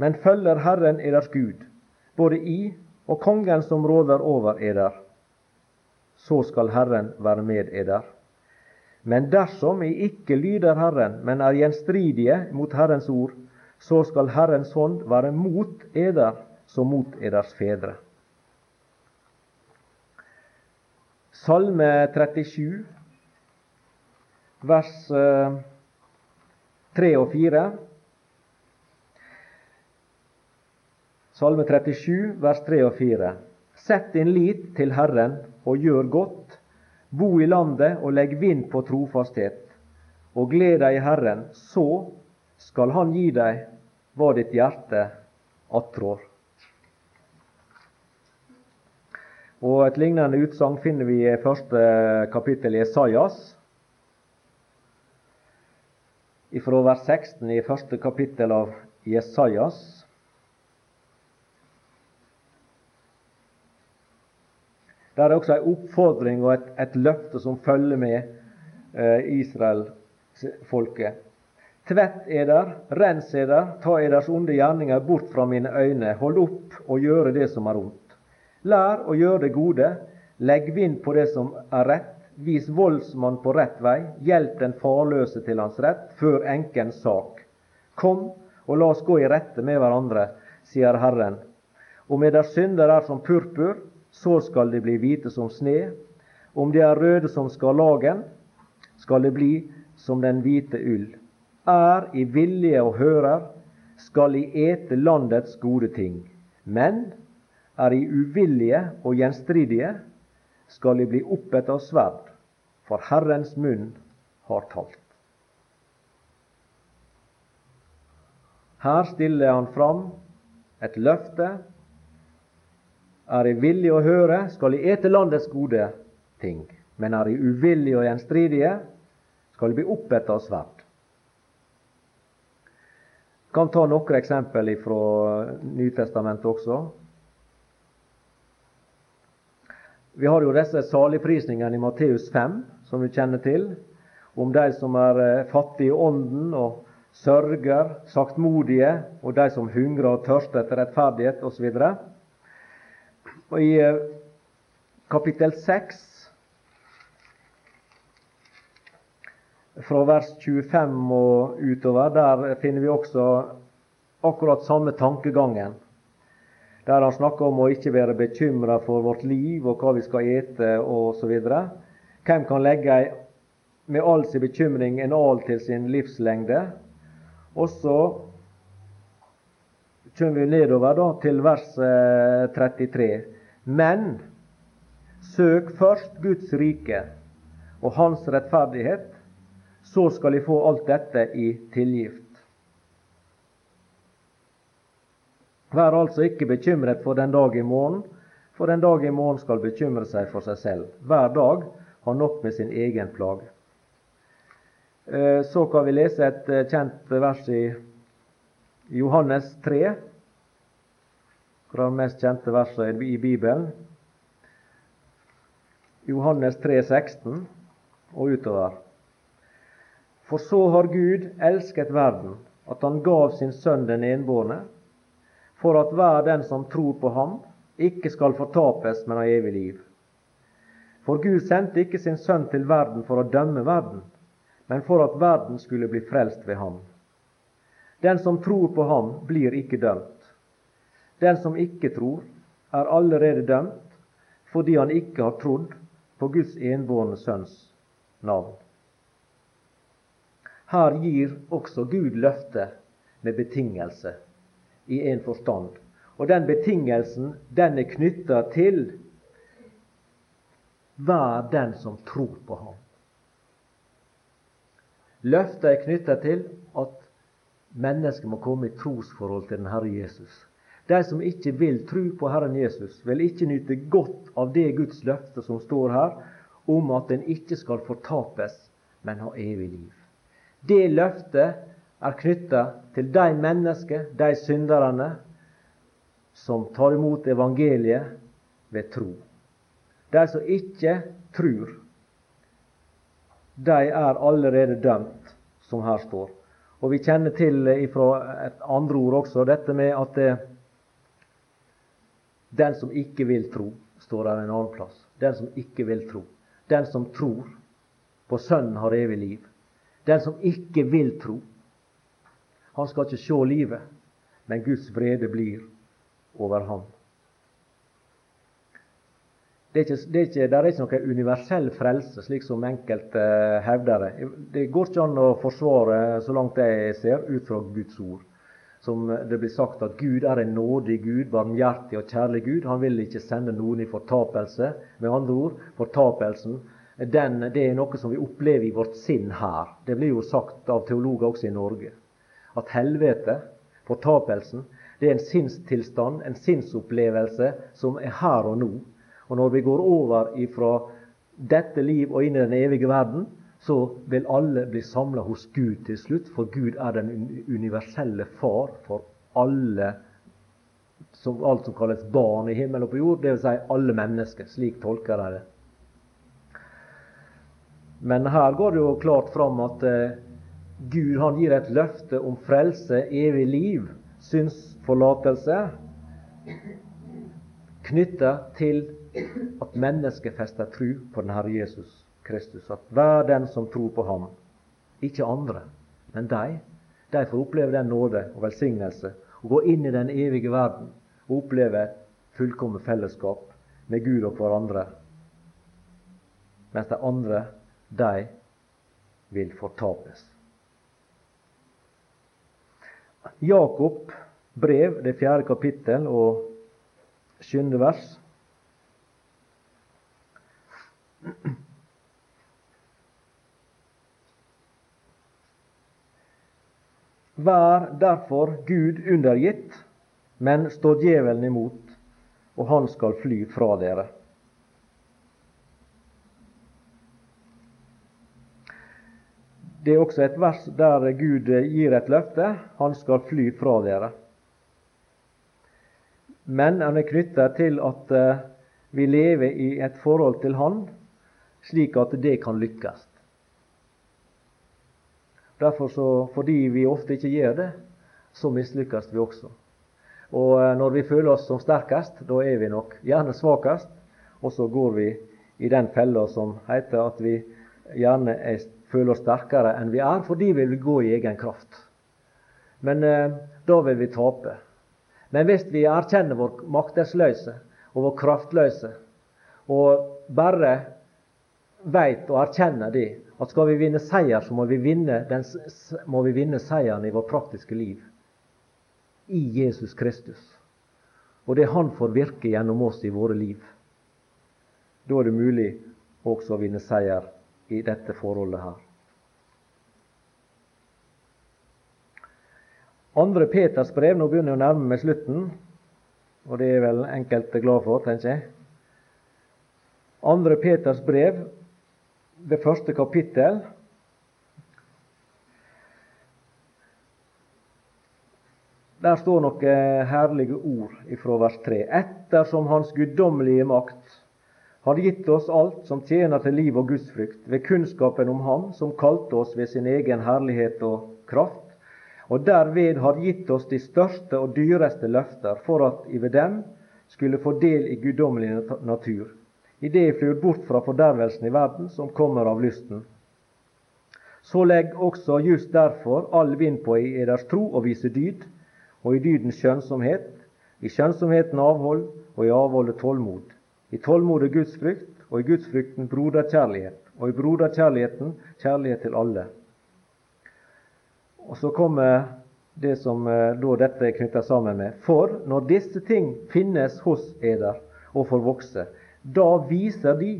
men følger Herren eders Gud, både i og kongen som råder over eder. Så skal Herren være med eder. Men dersom I ikke lyder Herren, men er gjenstridige mot Herrens ord, så skal Herrens hånd være mot eder, som mot eders fedre. Salme 37, vers 3 eh, og 4. Salme 37, vers 3 og 4. Sett din lit til Herren og gjør godt. Bo i landet og legg vind på trofasthet. Og gled deg i Herren, så skal Han gi deg hva ditt hjerte attrår. Og Et lignende utsagn finner vi i første kapittel i Esaias. Fra vers 16 i første kapittel av Jesajas. Der er også en oppfordring og et, et løfte som følger med eh, Israelsfolket. Tvett eder, rens eder, ta eders onde gjerninger bort fra mine øyne. Hold opp og gjøre det som er ondt. Lær å gjøre det gode, legg vind på det som er rett, vis voldsmann på rett vei, hjelp den farløse til hans rett, før enkens sak. Kom og la oss gå i rette med hverandre, sier Herren. Om eders synder er som purpur, så skal de bli hvite som sne. Om de er røde som skarlagen, skal det bli som den hvite ull. Er i vilje og hører, skal i ete landets gode ting. Men er i uvilje og gjenstridige, skal de bli oppet av sverd, for Herrens munn har talt. Her stiller han fram et løfte. Er de villige å høre, skal de ete landets gode ting. Men er de uvillige og gjenstridige, skal de bli oppet av sverd. Jeg kan ta noen eksempel fra Nytestamentet også. Vi har jo disse saligprisningene i Matteus 5, som vi kjenner til, om de som er eh, fattige i ånden og sørger, saktmodige, og de som hungrer og tørster etter rettferdighet osv. Og I eh, kapittel 6, fra vers 25 og utover, der finner vi også akkurat samme tankegangen der han snakker om å ikke være bekymra for vårt liv og hva vi skal ete osv. Hvem kan legge med all sin bekymring en al til sin livslengde? Og så kommer vi nedover da, til vers 33. Eh, Men søk først Guds rike og Hans rettferdighet, så skal De få alt dette i tilgift. Vær altså ikke bekymret for den dag i morgen, for den dag i morgen skal bekymre seg for seg selv. Hver dag har nok med sin egen plage. Eh, så kan vi lese et eh, kjent vers i Johannes 3, det mest kjente verset i Bibelen. Johannes 3, 16 og utover. For så har Gud elsket verden, at Han gav sin Sønn den enbårne, for at hver den som tror på ham, ikke skal fortapes, men ha evig liv. For Gud sendte ikke sin Sønn til verden for å dømme verden, men for at verden skulle bli frelst ved ham. Den som tror på ham, blir ikke dømt. Den som ikke tror, er allerede dømt fordi han ikke har trodd på Guds enbårne Sønns navn. Her gir også Gud løfte med betingelse i en forstand. Og den betingelsen, den er knytta til hver den som tror på ham. Løftet er knytta til at mennesket må komme i trosforhold til den Herre Jesus. De som ikke vil tro på Herren Jesus, vil ikke nyte godt av det Guds løfte som står her, om at en ikke skal fortapes, men ha evig liv. Det løftet er knytta til de mennesker, de synderne, som tar imot evangeliet ved tro. De som ikke tror, de er allerede dømt, som her står. Og Vi kjenner til fra et andre ord også dette med at det, den som ikke vil tro, står der en annen plass. Den som ikke vil tro. Den som tror på Sønnen har evig liv. Den som ikke vil tro, han skal ikke se livet, men Guds vrede blir over ham. Det er, ikke, det, er ikke, det er ikke noe universell frelse, slik som enkelte hevder det. Det går ikke an å forsvare, så langt jeg ser, ut fra Guds ord. Som det blir sagt at Gud er en nådig Gud, barmhjertig og kjærlig Gud. Han vil ikke sende noen i fortapelse. Med andre ord, fortapelsen den, det er noe som vi opplever i vårt sinn her. Det blir jo sagt av teologer også i Norge. At helvete, fortapelsen, det er en sinnstilstand, en sinnsopplevelse, som er her og nå. Og når vi går over ifra dette liv og inn i den evige verden, så vil alle bli samla hos Gud til slutt, for Gud er den universelle far for alle som, alt som kalles barn i himmel og på jord, dvs. Si alle mennesker. Slik tolker de det. Men her går det jo klart fram at eh, Gud han gir et løfte om frelse, evig liv, synsforlatelse, knytta til at mennesket fester tru på den Herre Jesus Kristus. At hver den som tror på ham, ikke andre, men de, de får oppleve den nåde og velsignelse og gå inn i den evige verden og oppleve fullkomment fellesskap med Gud og hverandre. Mens de andre de vil fortapes. Jakob brev, det fjerde kapittel og sjuende vers. Vær derfor Gud undergitt, men stå djevelen imot, og han skal fly fra dere. Det er også et vers der Gud gir et løfte. Han skal fly fra dere. Men han er knytta til at eh, vi lever i et forhold til Han, slik at det kan lykkes. Derfor så, Fordi vi ofte ikke gjør det, så mislykkes vi også. Og eh, når vi føler oss som sterkest, da er vi nok gjerne svakest. Og så går vi i den fella som heter at vi gjerne er føle oss sterkere enn vi er, fordi vi vil gå i egen kraft. Men eh, da vil vi tape. Men hvis vi erkjenner vår maktesløse og vår kraftløse, og bare veit og erkjenner det, at skal vi vinne seier, så må vi vinne, den, må vi vinne seieren i vårt praktiske liv. I Jesus Kristus. Og det Han får virke gjennom oss i våre liv. Da er det mulig også å vinne seier i dette forholdet her. Andre Peters brev, nå begynner jeg å nærme meg slutten, og det er vel enkelte glad for, tenker jeg. Andre Peters brev, det første kapittel. Der står noen herlige ord ifra vers 3. Ettersom Hans guddommelige makt har gitt oss alt som tjener til liv og gudsfrykt, ved kunnskapen om Ham som kalte oss ved sin egen herlighet og kraft, og derved har gitt oss de største og dyreste løfter, for at I ved dem skulle få del i guddommelig natur, i det I flyr bort fra fordervelsen i verden, som kommer av lysten. Så legg også just derfor all vind på i eders tro og vise dyd, og i dydens skjønnsomhet, i skjønnsomheten avhold, og i avholdet tålmod i tålmodig gudsfrykt, og i gudsfrykten broderkjærlighet, og i broderkjærligheten kjærlighet til alle. Og så kommer det som eh, da dette er knytta sammen med. For når disse ting finnes hos eder og får vokse, da viser de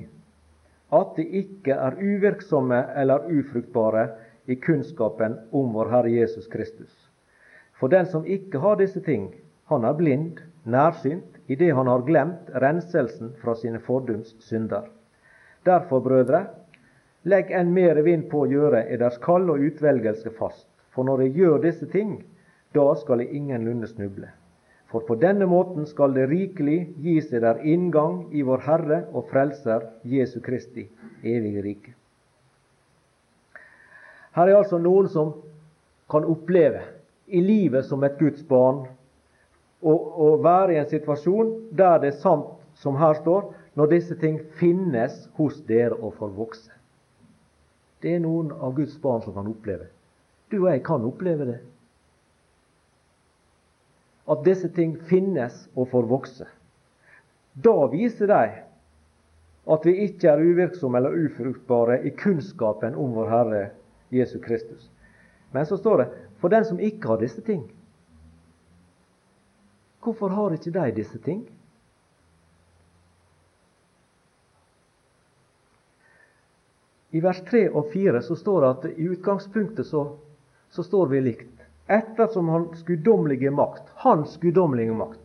at de ikke er uvirksomme eller ufruktbare i kunnskapen om vår Herre Jesus Kristus. For den som ikke har disse ting, han er blind, nærsynt, idet han har glemt renselsen fra sine fordums synder. Derfor, brødre, legg enn mere vind på å gjøre eders kall og utvelgelse fast. For når jeg gjør disse ting, da skal jeg ingenlunde snuble. For på denne måten skal det rikelig gis eder inngang i vår Herre og Frelser Jesu Kristi evige rike. Her er altså noen som kan oppleve i livet som et Guds barn å, være i en situasjon der det er sant som her står, når disse ting finnes hos dere og får vokse. Det er noen av Guds barn som kan oppleve. Du og jeg kan oppleve det. at disse ting finnes og får vokse. Da viser de at vi ikke er uvirksomme eller ufruktbare i kunnskapen om vår Herre Jesus Kristus. Men så står det for den som ikke har disse ting. Hvorfor har ikke de disse ting? I vers 3 og 4 så står det at i utgangspunktet så, så står vi likt. Ettersom Hans guddommelige makt, Hans guddommelige makt,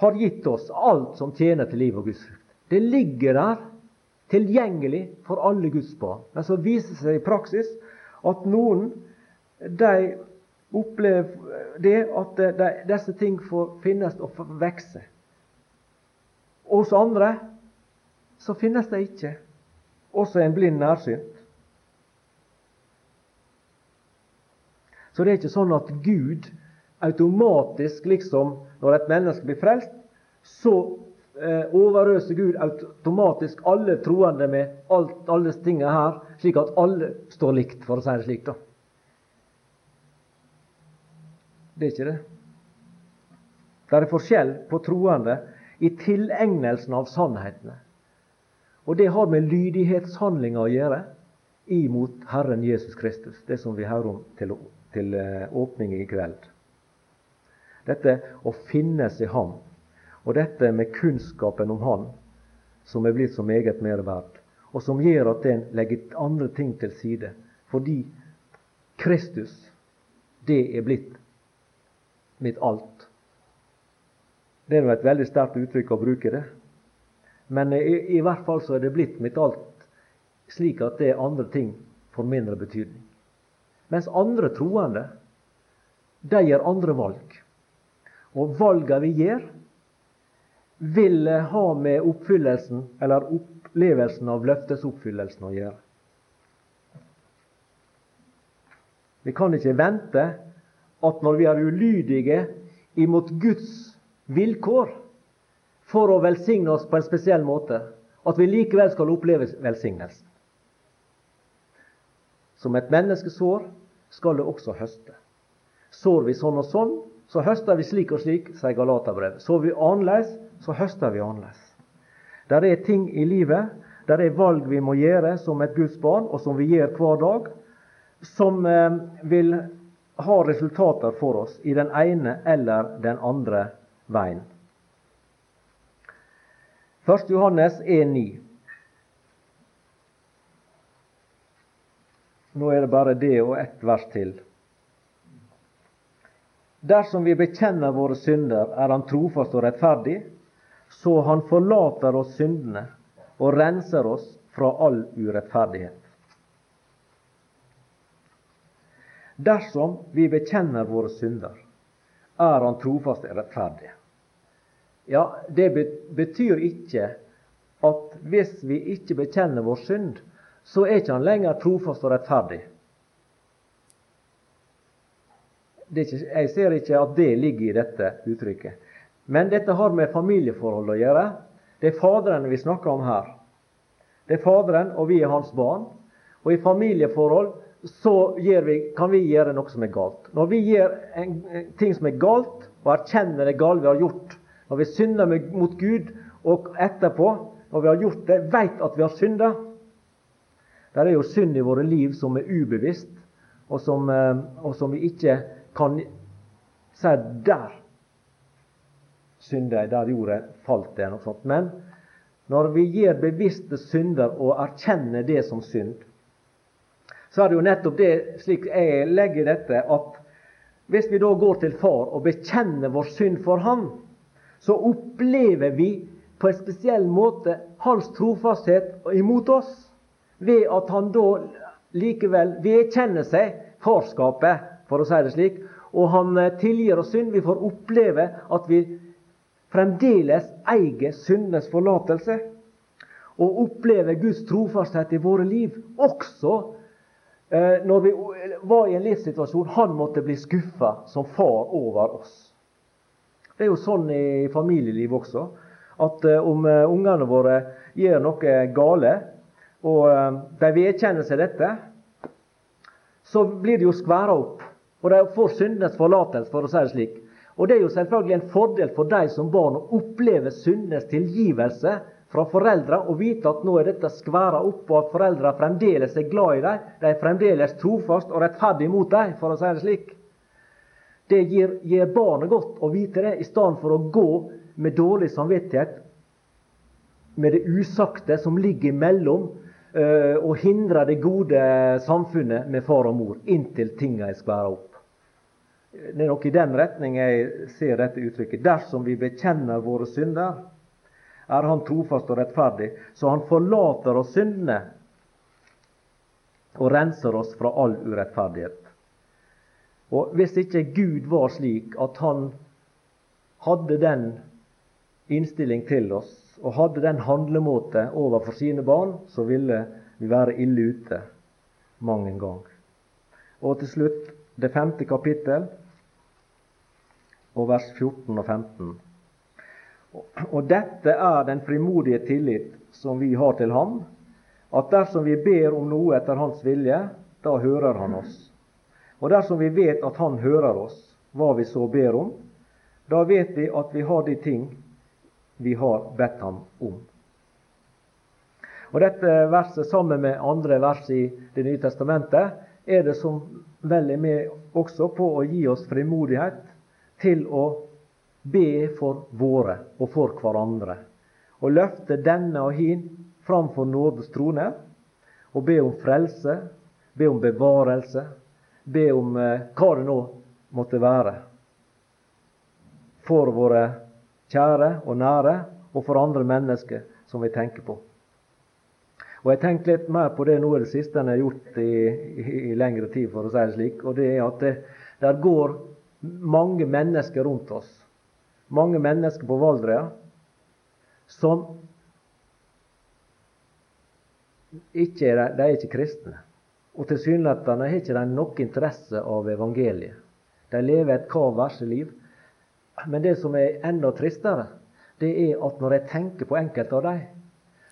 har gitt oss alt som tjener til liv og Guds frukt. Det ligger der, tilgjengelig for alle Guds barn. Men så viser det seg i praksis at noen de opplever det at disse ting får finnes og får vokse. Hos andre så finnes de ikke også en blind nærsynt. Så det er ikke sånn at Gud automatisk, liksom, når et menneske blir frelst, så eh, overøser Gud automatisk alle troende med alt, alle tingene her, slik at alle står likt, for å si det slik. da. Det er ikke det. Det er forskjell på troende i tilegnelsen av sannhetene. Og det har med lydighetshandlinger å gjøre imot Herren Jesus Kristus, det som vi hører om til, til eh, åpning i kveld. Dette å finnes i Ham, og dette med kunnskapen om Han, som er blitt så meget mer verdt, og som gjør at en legger andre ting til side, fordi Kristus, det er blitt mitt alt. Det er jo et veldig sterkt uttrykk å bruke det. Men i, i, hvert fall så er det blitt mitt alt, slik at det er andre ting får mindre betydning. Mens andre troende, de gjør andre valg. Og valga vi gjør, vil ha med oppfyllelsen, eller opplevelsen av løftesoppfyllelsen å gjøre. Vi kan ikke vente at når vi er ulydige imot Guds vilkår, for å velsigne oss på en spesiell måte, at vi likevel skal oppleve velsignelsen. Som et menneskesår skal det også høste. Sår vi sånn og sånn, så høster vi slik og slik, sier Galaterbrevet. Sår vi annerledes, så høster vi annerledes. Der er ting i livet, der er valg vi må gjøre som et Guds barn, og som vi gjør hver dag, som eh, vil ha resultater for oss i den ene eller den andre veien. 1. Johannes 1,9. Nå er det bare det og ett vers til. Dersom vi bekjenner våre synder, er Han trofast og rettferdig, så Han forlater oss syndene og renser oss fra all urettferdighet. Dersom vi bekjenner våre synder, er Han trofast og rettferdig. Ja, Det betyr ikke at hvis vi ikke bekjenner vår synd, så er ikke han lenger trofast og rettferdig. Ikke, jeg ser ikke at det ligger i dette uttrykket. Men dette har med familieforhold å gjøre. Det er Faderen vi snakker om her. Det er Faderen, og vi er hans barn. Og i familieforhold så vi, kan vi gjøre noe som er galt. Når vi gjør en, en ting som er galt, og erkjenner det gale vi har gjort, når vi synder mot Gud, og etterpå, når vi har gjort det, veit at vi har synda. Det er jo synd i våre liv som er ubevisst, og som, eh, og som vi ikke kan si der synder jeg, der gjorde jeg, falt det, noe sånt. Men når vi gjør bevisste synder og erkjenner det som synd, så er det jo nettopp det, slik jeg legger dette, at hvis vi da går til Far og bekjenner vår synd for Han, så opplever vi på en spesiell måte hans trofasthet imot oss. Ved at han da likevel vedkjenner seg farskapet, for å si det slik. Og han eh, tilgir oss synd. Vi får oppleve at vi fremdeles eier syndenes forlatelse. Og opplever Guds trofasthet i våre liv. Også når vi var i en livssituasjon han måtte bli skuffa som far over oss. Det er jo sånn i familieliv også at eh, om eh, ungene våre gjør noe gale, og eh, de vedkjenner seg dette, så blir det jo skværa opp. Og de får syndenes forlatelse, for å si det slik. Og det er jo selvfølgelig en fordel for deg som barn å oppleve syndenes tilgivelse fra foreldre og vite at nå er dette skværa opp, og at foreldre fremdeles er glad i deg. De er fremdeles trofast og rettferdig mot deg, for å si det slik. Det gir, gir barnet godt å vite det, i stedet for å gå med dårlig samvittighet med det usagte som ligger imellom, uh, og hindre det gode samfunnet med far og mor, inntil tinga er skværa opp. Det er nok i den retning jeg ser dette uttrykket. Dersom vi bekjenner våre synder, er Han trofast og rettferdig, så Han forlater oss syndene og renser oss fra all urettferdighet. Og Hvis ikke Gud var slik at Han hadde den innstilling til oss og hadde den handlemåte overfor sine barn, så ville vi være ille ute mang en gang. Og til slutt det femte kapittel og vers 14 og 15. Og dette er den frimodige tillit som vi har til Ham, at dersom vi ber om noe etter Hans vilje, da hører Han oss. Og dersom vi vet at Han hører oss, hva vi så ber om, da vet vi at vi har de ting vi har bedt Ham om. Og Dette verset sammen med andre vers i Det nye testamentet er det som vel er med også på å gi oss frimodighet til å be for våre og for hverandre. Og løfte denne og hin framfor nådes trone og be om frelse, be om bevarelse, be om eh, hva det nå måtte være. For våre kjære og nære, og for andre mennesker som vi tenker på. Og Jeg tenkte litt mer på det nå i det siste enn jeg har gjort i, i, i, lengre tid, for å si det slik. Og det er at det, der går mange mennesker rundt oss mange mennesker på Valdrea som ikke er, de er ikke kristne. Og tilsynelatende har ikke de interesse av evangeliet. De lever et kav liv. Men det som er enda tristere, det er at når jeg tenker på enkelte av dem,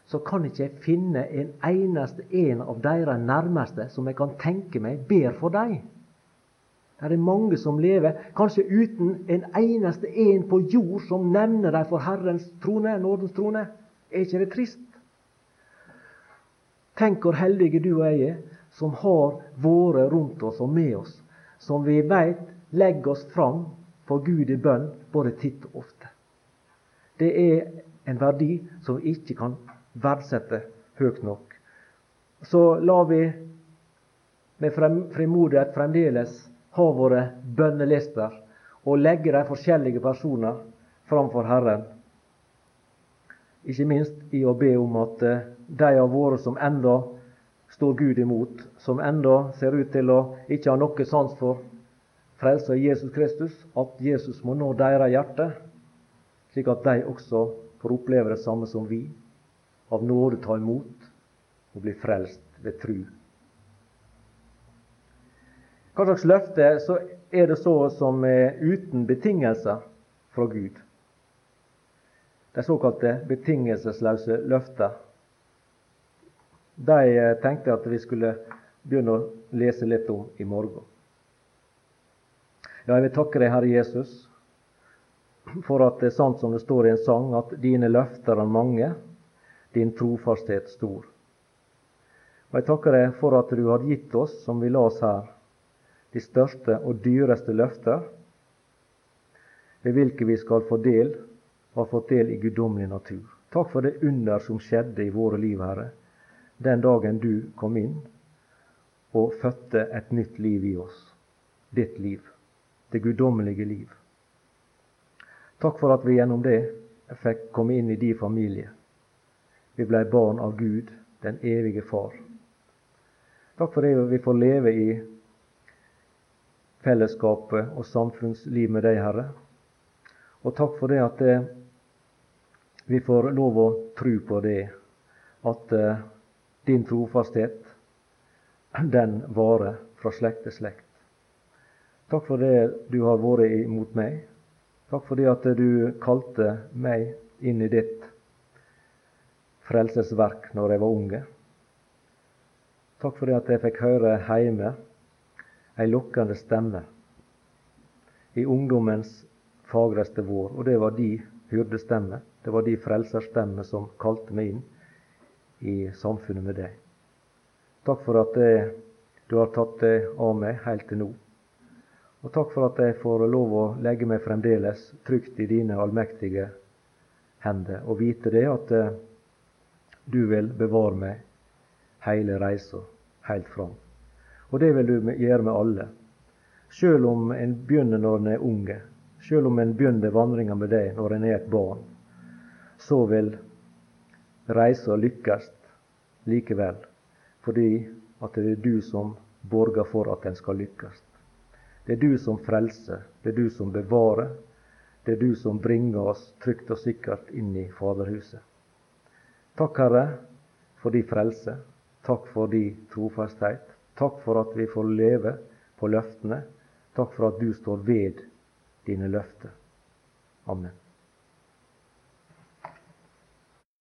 så kan ikke jeg finne en eneste en av deres nærmeste som jeg kan tenke meg ber for dem. Det er mange som lever kanskje uten en eneste en på jord som nevner dem for Herrens trone, nådens trone. Er ikke det trist? Tenk hvor heldige du og jeg er, som har vært rundt oss og med oss, som vi veit legger oss fram for Gud i bønn både titt og ofte. Det er en verdi som vi ikke kan verdsette høyt nok. Så lar vi med frimodighet fremdeles ha våre bønnelister og legge de forskjellige personer framfor Herren. Ikke minst i å be om at eh, de av våre som enda står Gud imot, som enda ser ut til å ikke ha noe sans for frelse i Jesus Kristus, at Jesus må nå deres hjerte, slik at de også får oppleve det samme som vi, av nåde ta imot og bli frelst ved tru hva slags løfte så er det så som er uten betingelser fra Gud? De såkalte betingelsesløse løfter. De eh, tenkte at vi skulle begynne å lese litt om i morgen. Ja, jeg vil takke deg, Herre Jesus, for at det er sant som det står i en sang, at dine løfter er mange, din trofasthet stor. Og Jeg takker deg for at du har gitt oss, som vi las her, de største og dyreste løfter, ved hvilke vi skal få del, og har fått del i guddommelig natur. Takk for det under som skjedde i våre liv, Herre, den dagen du kom inn og fødte et nytt liv i oss. Ditt liv. Det guddommelige liv. Takk for at vi gjennom det fikk komme inn i din familie. Vi blei barn av Gud, den evige Far. Takk for det vi får leve i fellesskapet og samfunnsliv med deg, Herre. Og takk for det at eh, vi får lov å tro på det, at eh, din trofasthet, den varer fra slekt til slekt. Takk for det du har vært imot meg. Takk for det at du kalte meg inn i ditt frelsesverk når jeg var unge. Takk for det at jeg fikk høre hjemme ei lokkende stemme i ungdommens fagreste vår, og det var de hyrdestemme. Det var de frelserstemme som kalte meg inn i samfunnet med deg. Takk for at du har tatt det av meg helt til nå. Og takk for at jeg får lov å legge meg fremdeles trygt i dine allmektige hender, og vite det at eh, du vil bevare meg hele reisa helt fram. Og det vil du gjøre med alle. Sjøl om en begynner når en er unge, sjøl om en begynner vandringa med deg når en er et barn, så vil reisa lykkes likevel, fordi at det er du som borger for at den skal lykkes. Det er du som frelser, det er du som bevarer, det er du som bringer oss trygt og sikkert inn i Faderhuset. Takk, Herre, for din frelse. Takk for din trofasthet. Takk for at vi får leve på løftene. Takk for at du står ved dine løfter. Amen.